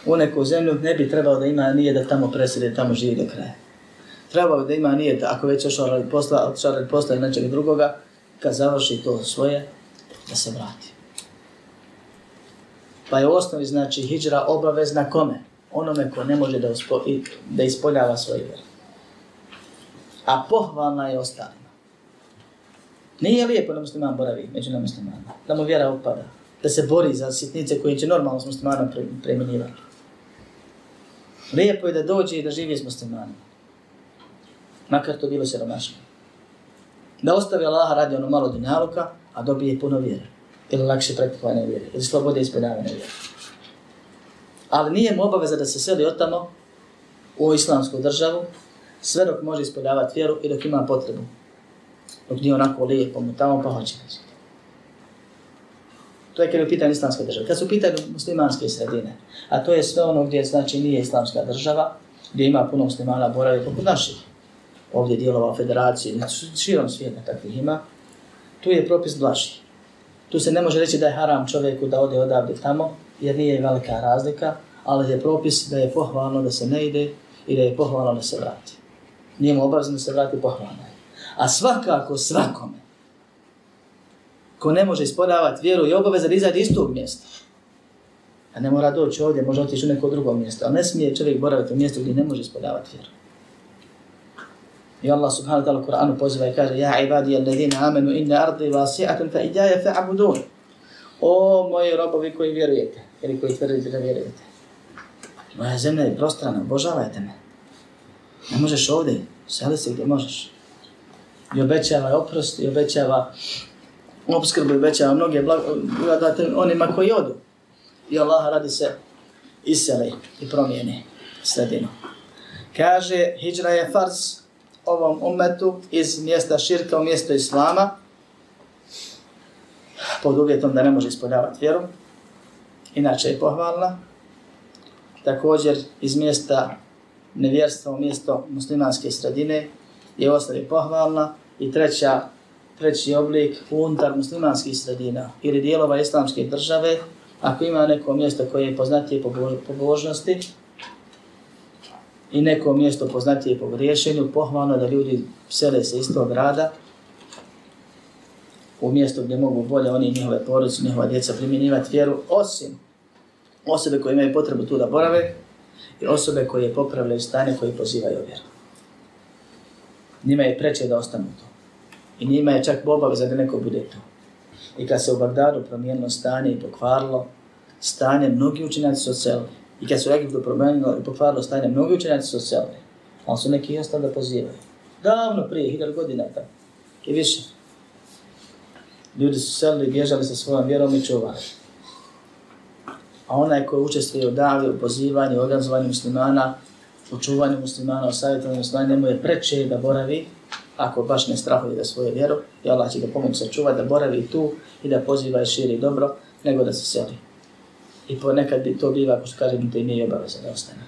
u neku zemlju ne bi trebalo da ima nije da tamo preseli, tamo živi do kraja. Trebalo bi da ima nije da ako već ošao radi posla, ošao radi posla ili nečeg drugoga, kad završi to svoje, da se vrati. Pa je u osnovi znači hijđra obavezna kome? onome ko ne može da, uspo, da ispoljava svoje vjere. A pohvalna je ostalima. Nije lijepo da musliman boravi među nam muslimanima, da mu vjera upada, da se bori za sitnice koje će normalno s muslimanom preminjivati. Lijepo je da dođe i da živi s muslimanima. Makar to bilo siromašno. Da ostavi Allaha radi ono malo dunjaluka, a dobije puno vjere. Ili lakše praktikovane vjere. Ili slobode ispredavane vjere ali nije mu obaveza da se seli od tamo u islamsku državu, sve dok može ispoljavati vjeru i dok ima potrebu. Dok nije onako lijepo mu tamo, pa hoće reći. To je kada je u pitanju islamske države. Kad su u pitanju muslimanske sredine, a to je sve ono gdje znači nije islamska država, gdje ima puno muslimana boravi poput naših, ovdje dijelova federacije, širom svijeta takvih ima, tu je propis blaži. Tu se ne može reći da je haram čovjeku da ode odavde tamo, jer nije velika razlika, ali je propis da je pohvalno da se ne ide i da je pohvalno da se vrati. Nije mu obavezno da se vrati pohvalno. A svakako svakome ko ne može ispodavati vjeru i obaveza da izađe iz tog mjesta. A ne mora doći ovdje, može otići u neko drugo mjesto. Ali ne smije čovjek boraviti u mjestu gdje ne može ispodavati vjeru. I Allah subhanahu wa ta'ala u Kur'anu poziva i kaže Ja ibadi alladhina amenu inna ardi vasi'atun fa iđaje fa'abudun. O moji robovi koji vjerujete ili koji tvrdite da vjerujete. Moja zemlja je prostrana, obožavajte me. Ne možeš ovdje, seli se gdje možeš. I obećava oprost, i obećava obskrbu, i obećava mnoge blagodate onima koji odu. I Allah radi se iseli i promijeni sredinu. Kaže, hijra je farz ovom umetu iz mjesta širka u mjesto islama, pod uvjetom da ne može ispoljavati vjeru, inače je pohvalna. Također iz mjesta nevjerstva u mjesto muslimanske sredine je ostaje pohvalna. I treća, treći oblik unutar muslimanskih sredina ili dijelova islamske države, ako ima neko mjesto koje je poznatije po pobožnosti i neko mjesto poznatije po griješenju, pohvalno da ljudi sele se iz tog grada u mjesto gdje mogu bolje oni njihove porodice, njihova djeca primjenjivati vjeru, osim osobe koje imaju potrebu tu da borave i osobe koje popravljaju stanje koje pozivaju vjeru. Njima je preče da ostanu tu. I njima je čak obaveza da neko bude tu. I kad se u Bagdadu promijenilo stanje i pokvarilo stanje, mnogi učenjaci su odselili. I kad se u Egiptu promijenilo i pokvarilo stanje, mnogi učenjaci su odselili. Ali su neki ostali da pozivaju. Davno prije, hiljad godina tako. I više. Ljudi su selili, bježali sa svojom vjerom i čuvali. A onaj koji učestvuje u davi, u pozivanju, u organizovanju muslimana, u čuvanju muslimana, u savjetovanju muslimana, njemu je preče da boravi, ako baš ne strahuje da svoju vjeru, i Allah će ga pomoći sačuvati, da boravi tu i da poziva i širi dobro, nego da se seli. I ponekad bi to biva, ako što kažem, to i nije obaveza da ostane.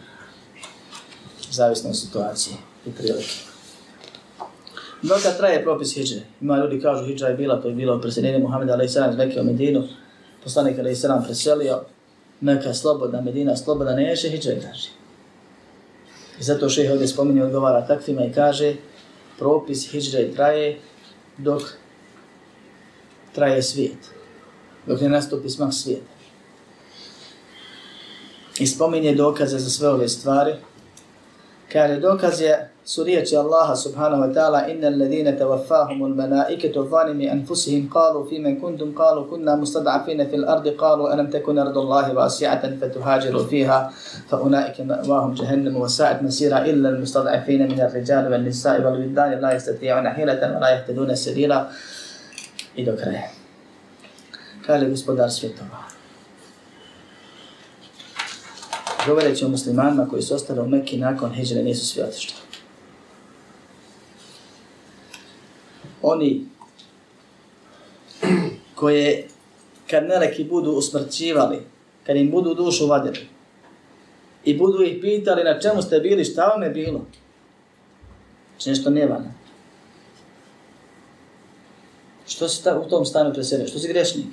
Zavisno od situacije i prilike. Mnoga traje propis hijđe. Ima ljudi kažu hijđa je bila, to je bilo preseljenje Muhammeda a.s. iz Mekke u Medinu. Poslanik a.s. preselio, Mekka slobodna, Medina slobodna, neće hijđa je traži. I zato šeh ovdje spominje odgovara takvima i kaže propis hijđre traje dok traje svijet. Dok ne nastupi smak svijeta. I spominje dokaze za sve ove stvari. Kaže dokaz je su riječi Allaha subhanahu wa ta'ala inna alladhina tawaffahum al-malaikatu zalimi anfusihim qalu fi man kuntum qalu kunna mustad'afina fil ardi qalu alam takun ardu Allahi wasi'atan fatuhajiru fiha fa ulaika ma'wahum jahannam wa sa'at masira illa al-mustad'afina min ar-rijali wal nisa'i wal wildani la yastati'una hilatan wa la yahtaduna sabila i do kraja. Kaže gospodar svjetova. Govoreći o muslimanima koji su ostali u Mekki nakon hijđre nisu svi otišli. Oni koje kad meleki budu usmrćivali, kad im budu dušu vadili i budu ih pitali na čemu ste bili, šta vam je bilo? Znači nešto nevana. Što si ta, u tom stanu pre? Što si grešnik?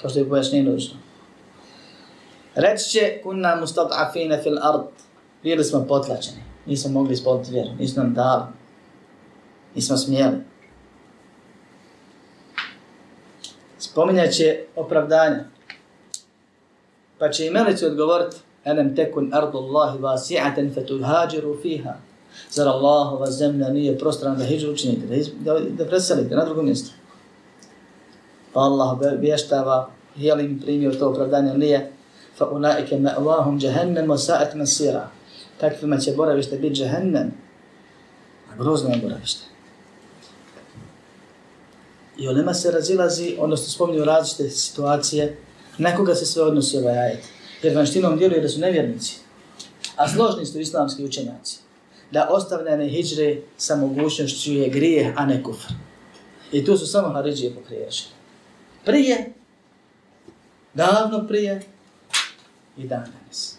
Kao što je pojašnjeno došlo. Reći će kunna mustat'afina fil ard. Bili smo potlačeni. Nismo mogli ispoliti vjeru. Nismo nam dali. Nismo smijeli. Spominjat će opravdanja. Pa će i meleci odgovoriti, Anem tekun ardu Allahi vasi'aten fetuhađiru fiha. Zar Allahova zemlja nije prostrana da hijđu učinite, da, da, da preselite na drugo mjesto. Pa Allah obještava, je li im primio to opravdanje, nije. Fa unaike ma'vahum jahannam wa sa'at masira. Takvima će boravište biti jahannam. A grozno je boravište. I olema se razilazi, odnosno spominju različite situacije, nekoga se sve odnosi ovaj ajet. Jer vanštinom djeluje da su nevjernici, a složni su islamski učenjaci. Da ostavljene hijđre sa mogućnošću je grijeh, a ne kufr. I tu su samo Haridžije pokriješe. Prije, davno prije i dan danas.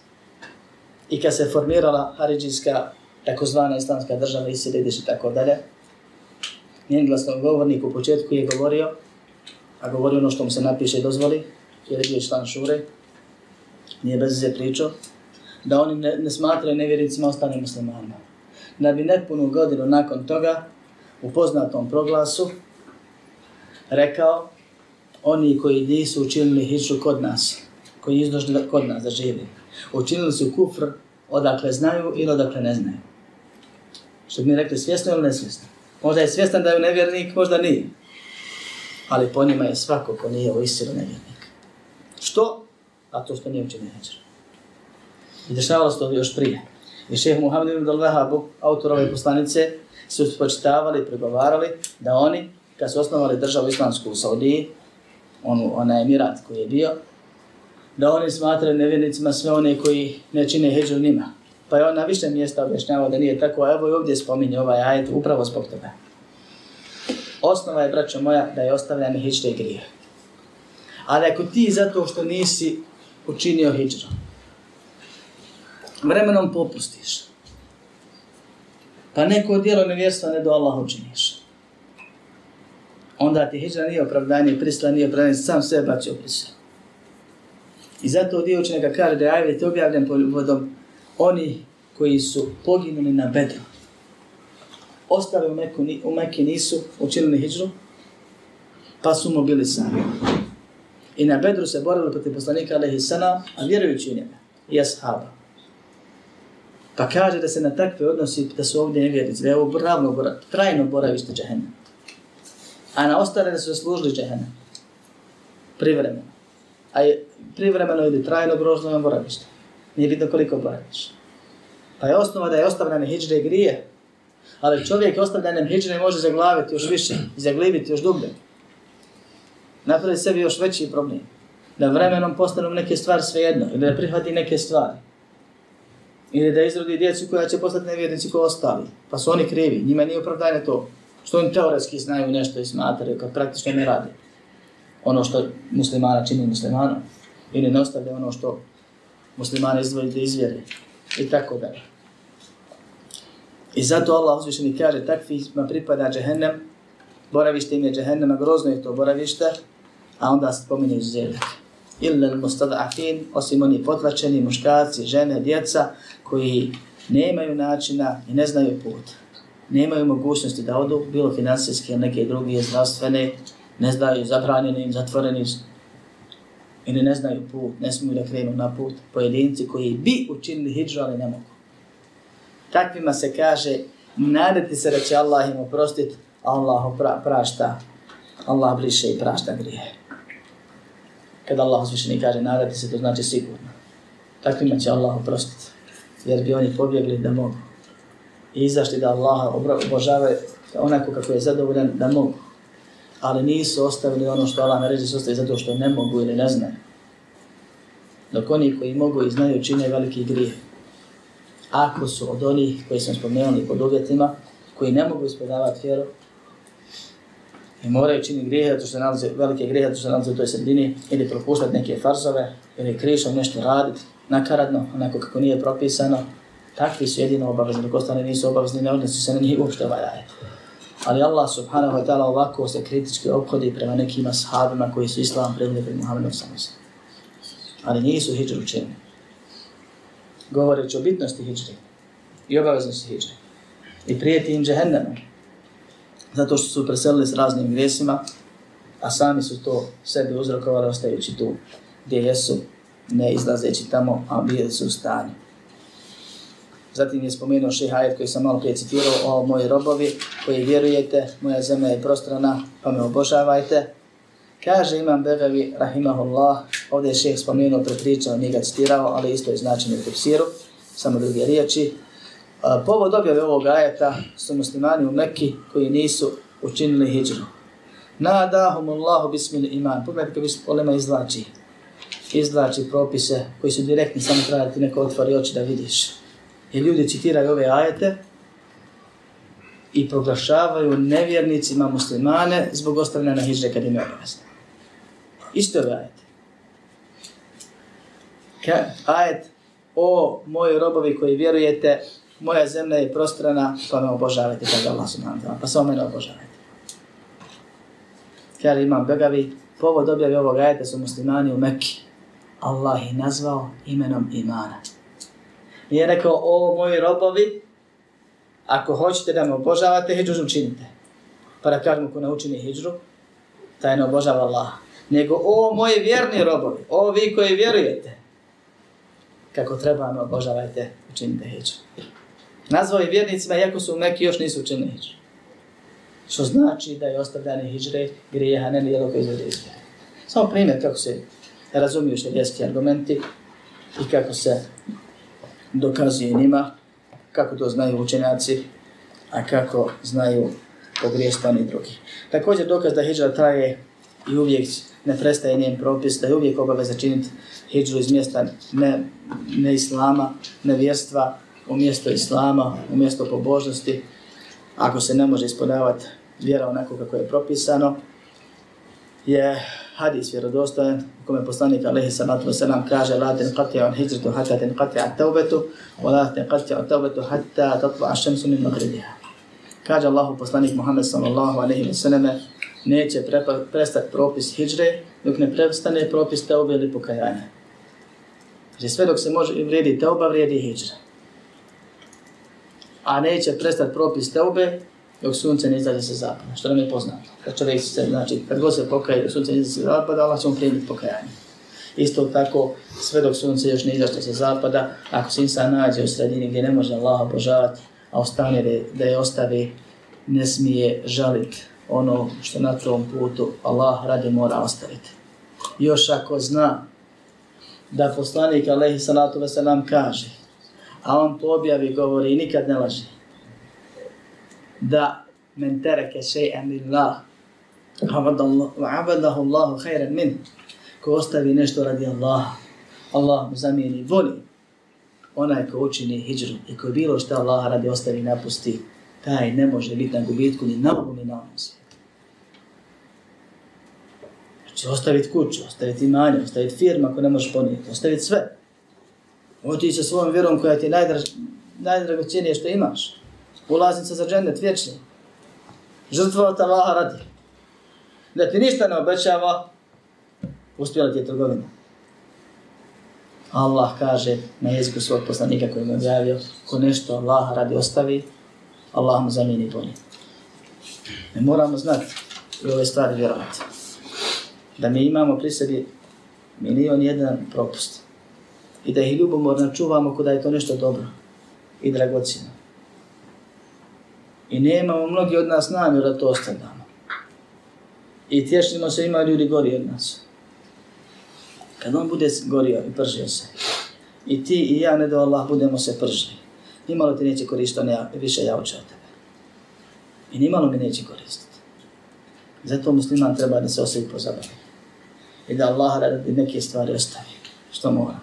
I kad se formirala Haridžijska takozvana islamska država i Sirediš i tako dalje, njen glasnogovornik u početku je govorio, a govorio ono što mu se napiše i dozvoli, jer je bio član šure, nije bez ze pričao, da oni ne, ne smatraju nevjericima ostane muslimanima. Da bi nepunu godinu nakon toga, u poznatom proglasu, rekao, oni koji nisu učinili hiču kod nas, koji izdošli kod nas da živi, učinili su kufr odakle znaju ili odakle ne znaju. Što bi mi rekli svjesno ili nesvjesno. Možda je svjestan da je nevjernik, možda nije. Ali po njima je svako ko nije u istinu nevjernik. Što? A to što nije učinio hađer. I dešavalo se to još prije. I šeheh Muhammed ibn al-Wahabu, autor ove poslanice, su spočitavali i pregovarali da oni, kad su osnovali državu islamsku u Saudiji, onu, onaj emirat koji je bio, da oni smatraju nevjernicima sve one koji ne čine heđu njima, Pa je on na više mjesta objašnjavao da nije tako, a evo i ovdje spominje ovaj ajet upravo zbog toga. Osnova je, braćo moja, da je ostavljanje hijđre i grije. Ali ako ti zato što nisi učinio hijđru, vremenom popustiš, pa neko dijelo nevjerstva ne do Allah učiniš, onda ti hijđra nije opravdanje, prisla nije opravdanje, sam sebe bacio prisla. I zato dio učenjaka kaže da je ajet objavljen vodom oni koji su poginuli na bedru, ostali u, Meku, u Mekke nisu učinili hijđru, pa su mobilisani. I na bedru se borili protiv poslanika Alehi Sana, a vjerujući u njega, i ashaba. Pa kaže da se na takve odnosi, da su ovdje nevjernici, da je ovo ravno trajno boravište džahennem. A na ostale da su služili džehennem. Privremeno. A je privremeno ili trajno grožno boravište. Nije bitno koliko platiš. Pa je osnova da je ostavljanje hijđre grije. Ali čovjek ostavljanjem hijđre može zaglaviti još više i zaglibiti još dublje. Napravi sebi još veći problem. Da vremenom postanu neke stvari svejedno ili da prihvati neke stvari. Ili da izrodi djecu koja će postati nevjernici ko ostali. Pa su oni krivi. Njima nije opravdanje to. Što oni teoretski znaju nešto i smatraju kad praktično ne radi. Ono što muslimana čini muslimanom. Ili ne ostavlja ono što muslimane izdvojiti da izvjeri. I tako dalje. I zato Allah uzvišeni kaže takvima pripada džehennem, boravište im je džehennema, grozno je to boravište, a onda se spominje izuzetak. Illa mustada'afin, osim oni potlačeni, muškarci, žene, djeca, koji nemaju načina i ne znaju put. Nemaju mogućnosti da odu, bilo financijske ili neke druge zdravstvene, ne znaju zabranjeni im, zatvoreni Oni ne znaju put, ne smiju da krenu na put. Pojedinci koji bi učinili hijđu, ali ne mogu. Takvima se kaže, nadati se da će Allah im oprostiti, a Allah pra, prašta. Allah briše i prašta grije. Kada Allah uzvišeni kaže, nadati se, to znači sigurno. Takvima će Allah oprostiti. Jer bi oni pobjegli da mogu. I izašli da Allah obožave onako kako je zadovoljan da mogu. Ali nisu ostavili ono što Allah naređe su ostavili zato što ne mogu ili ne znaju. Dok oni koji mogu i znaju čine veliki grije ako su od onih koji sam spomenuli pod uvjetima, koji ne mogu ispodavati vjeru, i moraju činiti grijehe, zato što nalaze velike grijehe, zato što nalaze u toj sredini, ili propuštati neke farzove, ili krišom nešto raditi, nakaradno, onako kako nije propisano, takvi su jedino obavezni, dok ostane nisu obavezni, ne odnosi se na njih uopšte valjaje. Ali Allah subhanahu wa ta'ala ovako se kritički obhodi prema nekim ashabima koji su islam privili pred Muhammedom sallam. Ali nisu hijđu učinili govoreći o bitnosti hijđri i obaveznosti hijđri. I prijeti im džehennemom. Zato što su preselili s raznim grijesima, a sami su to sebi uzrokovali ostajući tu gdje jesu, ne izlazeći tamo, a bili su u stanju. Zatim je spomenuo šehajet koji sam malo prije citirao o moji robovi koji vjerujete, moja zemlja je prostrana, pa me obožavajte. Kaže Imam Begavi, rahimahullah, ovdje je šeh spomenuo, prepričao, nije ga citirao, ali isto je značenje u tefsiru, samo druge riječi. Povod objave ovog ajeta su muslimani u Mekki koji nisu učinili hijđru. Nadahum Allahu bismil iman. Pogledajte kako olema izvlači. Izvlači propise koji su direktni, samo treba da ti neko otvori oči da vidiš. I ljudi citiraju ove ajete i proglašavaju nevjernicima muslimane zbog ostavljena hijđre kad im je obavezno. Isto je ajet. Ka, ajet o moji robovi koji vjerujete, moja zemlja je prostrana, pa me obožavajte, kaže Allah subhanahu wa ta'ala, pa samo mene obožavajte. Kaže imam begavi, povod objavi ovog ajeta su muslimani u Mekki. Allah ih nazvao imenom imana. Nije rekao, o moji robovi, ako hoćete da me obožavate, hijđu učinite. Pa da kažemo ko ne učini hijđu, taj ne obožava Allaha nego o moji vjerni robovi, o vi koji vjerujete, kako treba me obožavajte, učinite hijđu. Nazvao je vjernicima, iako su neki još nisu učinili hijđu. Što znači da je ostavljanje hijđre grijeha, ne nijelo koji izvede iz. Samo primjer kako se razumiju šarijeski argumenti i kako se dokazuje njima, kako to znaju učenjaci, a kako znaju pogrijestani drugi. Također dokaz da hijđra traje i uvijek ne prestaje njen propis, da je uvijek obaveza činiti hijđru iz mjesta ne, ne islama, ne vjerstva, u mjesto islama, u mjesto pobožnosti, ako se ne može ispodavati vjera onako kako je propisano, je hadis vjerodostojan u kome poslanik alejhi salatu wasalam kaže la ten qati on hijđritu hatta ten qati at taubetu wa la ten qati at taubetu hatta tatla ašemsu min maghribiha. Kaže Allahu poslanik Muhammed sallallahu alejhi ve selleme neće prestati propis hijđre dok ne prestane propis teobe ili pokajanja. Znači sve dok se može vrijedi teoba, vrijedi hijđra. A neće prestati propis teobe dok sunce ne izađe sa zapada, što nam je poznato. Kad čovjek se, znači, kad god se pokaje dok sunce ne izađe sa zapada, Allah će mu primiti pokajanje. Isto tako, sve dok sunce još ne izađe sa zapada, ako se insan nađe u sredini gdje ne može Allah obožavati, a ostane da je ostavi, ne smije žaliti ono što na tom putu Allah radi mora ostaviti. Još ako zna da poslanik alaihi salatu wasalam kaže, a on to objavi govori i nikad ne laže, da men tereke še'an lillah, abadahu Allahu khairan min, ko ostavi nešto radi Allaha, Allah mu zamijeni voli, onaj ko učini hijđru i ko bilo što Allah radi ostavi napusti, taj ne može biti na gubitku ni na ovom ni na ovom svijetu. Znači ostaviti kuću, ostaviti imanje, ostaviti firma ako ne možeš ponijeti, ostaviti sve. Oti sa svojom vjerom koja ti je najdraž, najdragocijenije što imaš. Ulaznica za džennet vječni. Žrtvovat Allaha radi. Da ti ništa ne obećava, uspjela ti je trgovina. Allah kaže na jeziku svog poslanika koji mu objavio, ko nešto Allaha radi ostavi, Allah mu zamijeni bolje. Ne moramo znati i ove stvari vjerovati. Da mi imamo pri sebi milion jedan propust. I da ih ljubomorno čuvamo kada je to nešto dobro i dragocino. I nemamo mnogi od nas namjer da to ostavljamo. I tješimo se, ima ljudi gori od nas. Kad on bude gorio i pržio se, i ti i ja, ne do Allah, budemo se pržili, nimalo ti neće koristiti, ja, više ja od tebe. I nimalo mi neće koristiti. Zato musliman treba da se osjeći pozabavi. I da Allah radi neke stvari ostavi, što mora.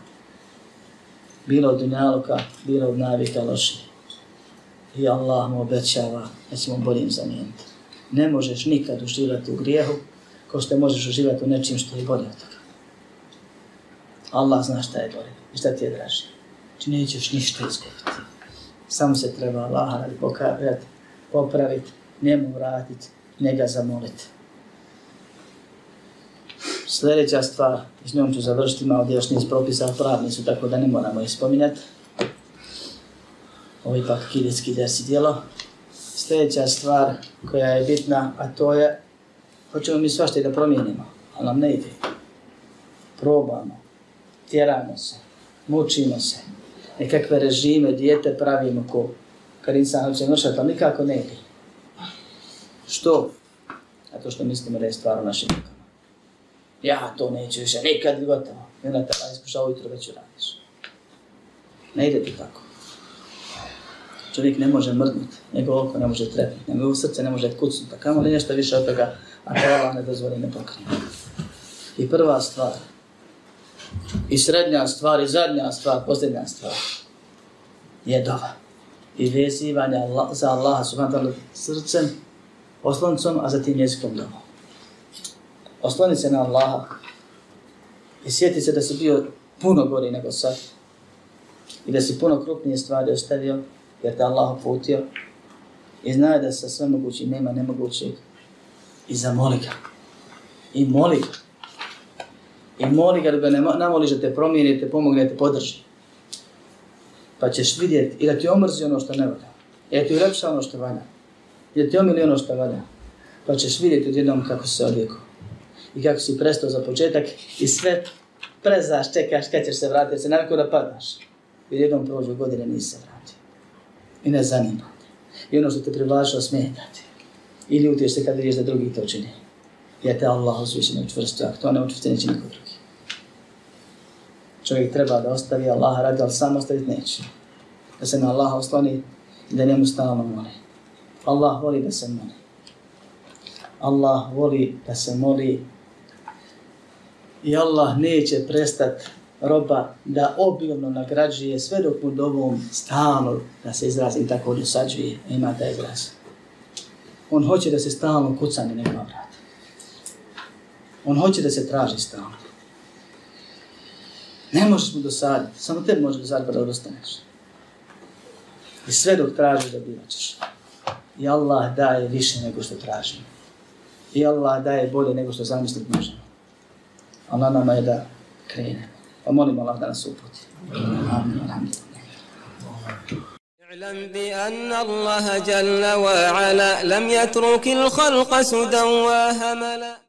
Bilo od dunjaluka, bilo od navika loših I Allah mu obećava da ćemo boljim zamijeniti. Ne možeš nikad uživati u grijehu, ko što možeš uživati u nečim što je bolje od toga. Allah zna šta je bolje i šta ti je draže. Znači nećeš ništa izgubiti. Samo se treba Allah radi pokavati, popraviti, njemu vratiti, njega zamoliti. Sljedeća stvar, s njom ću završiti, malo gdje još niz propisa, pravni su, tako da ne moramo ih spominjati. Ovaj Ovo ipak kidetski desi dijelo. Sljedeća stvar koja je bitna, a to je, hoćemo mi svašta da promijenimo, ali nam ne ide. Probamo, tjeramo se, mučimo se, nekakve režime, dijete pravimo ko kad insan hoće mršati, ali nikako ne ide. Što? Zato što mislimo da je stvar u našim rukama. Ja to neću više, nikad gotovo. I onda te pa iskušao ujutro već uradiš. Ne ide ti tako. Čovjek ne može mrdnuti, nego oko ne može trepiti, nego u srce ne može kucnuti, kamo li nešto više od toga, a to Allah ne dozvoli ne pokrije. I prva stvar, i srednja stvar, i zadnja stvar, posljednja stvar, je dova. I vezivanje za Allaha subhanahu wa ta'ala srcem, osloncom, a zatim jezikom dovom. Osloni se na Allaha i sjeti se da si bio puno gori nego sad i da si puno krupnije stvari ostavio jer te Allah uputio i znaje da sa sve mogući nema nemogućeg i zamoli ga. I moli ga. I moli ga da ga ne namoliš da te promijeni, da te pomogne, da te podrži. Pa ćeš vidjeti i da ti omrzi ono što ne valja. I da ti ulepša ono što valja. I da ti omili ono što valja. Pa ćeš vidjeti odjednom kako se odvijeko. I kako si prestao za početak i sve prezaš, čekaš kad ćeš se vratiti, se naviku da padaš. I jednom prođu godine nisi se vratio. I ne zanima. I ono što te privlačilo smetati. I ljutiš se kad vidiš da drugi to čini. Jer te Allah uzvišeno učvrstio, ako to ne učvrstio, neće niko drugi. Čovjek treba da ostavi Allah radi, ali sam ostaviti neće. Da se na Allaha osloni i da njemu stalno moli. Allah voli da se moli. Allah voli da se moli i Allah neće prestati roba da obilno nagrađuje sve dok mu dovom stalno da se izrazi tako dosađuje. Ima taj izraz. On hoće da se stalno kuca na nema vrata. On hoće da se traži stalno. Ne možeš mu dosaditi. Samo tebi može dosaditi da odostaneš. I sve dok tražiš da bivaćeš. I Allah daje više nego što tražimo. I Allah daje bolje nego što zamisliti možemo. A na nama je da krenemo. Nas uputi. Amin. Amin. اعلم بأن الله جل وعلا لم يترك الخلق سدى وهملا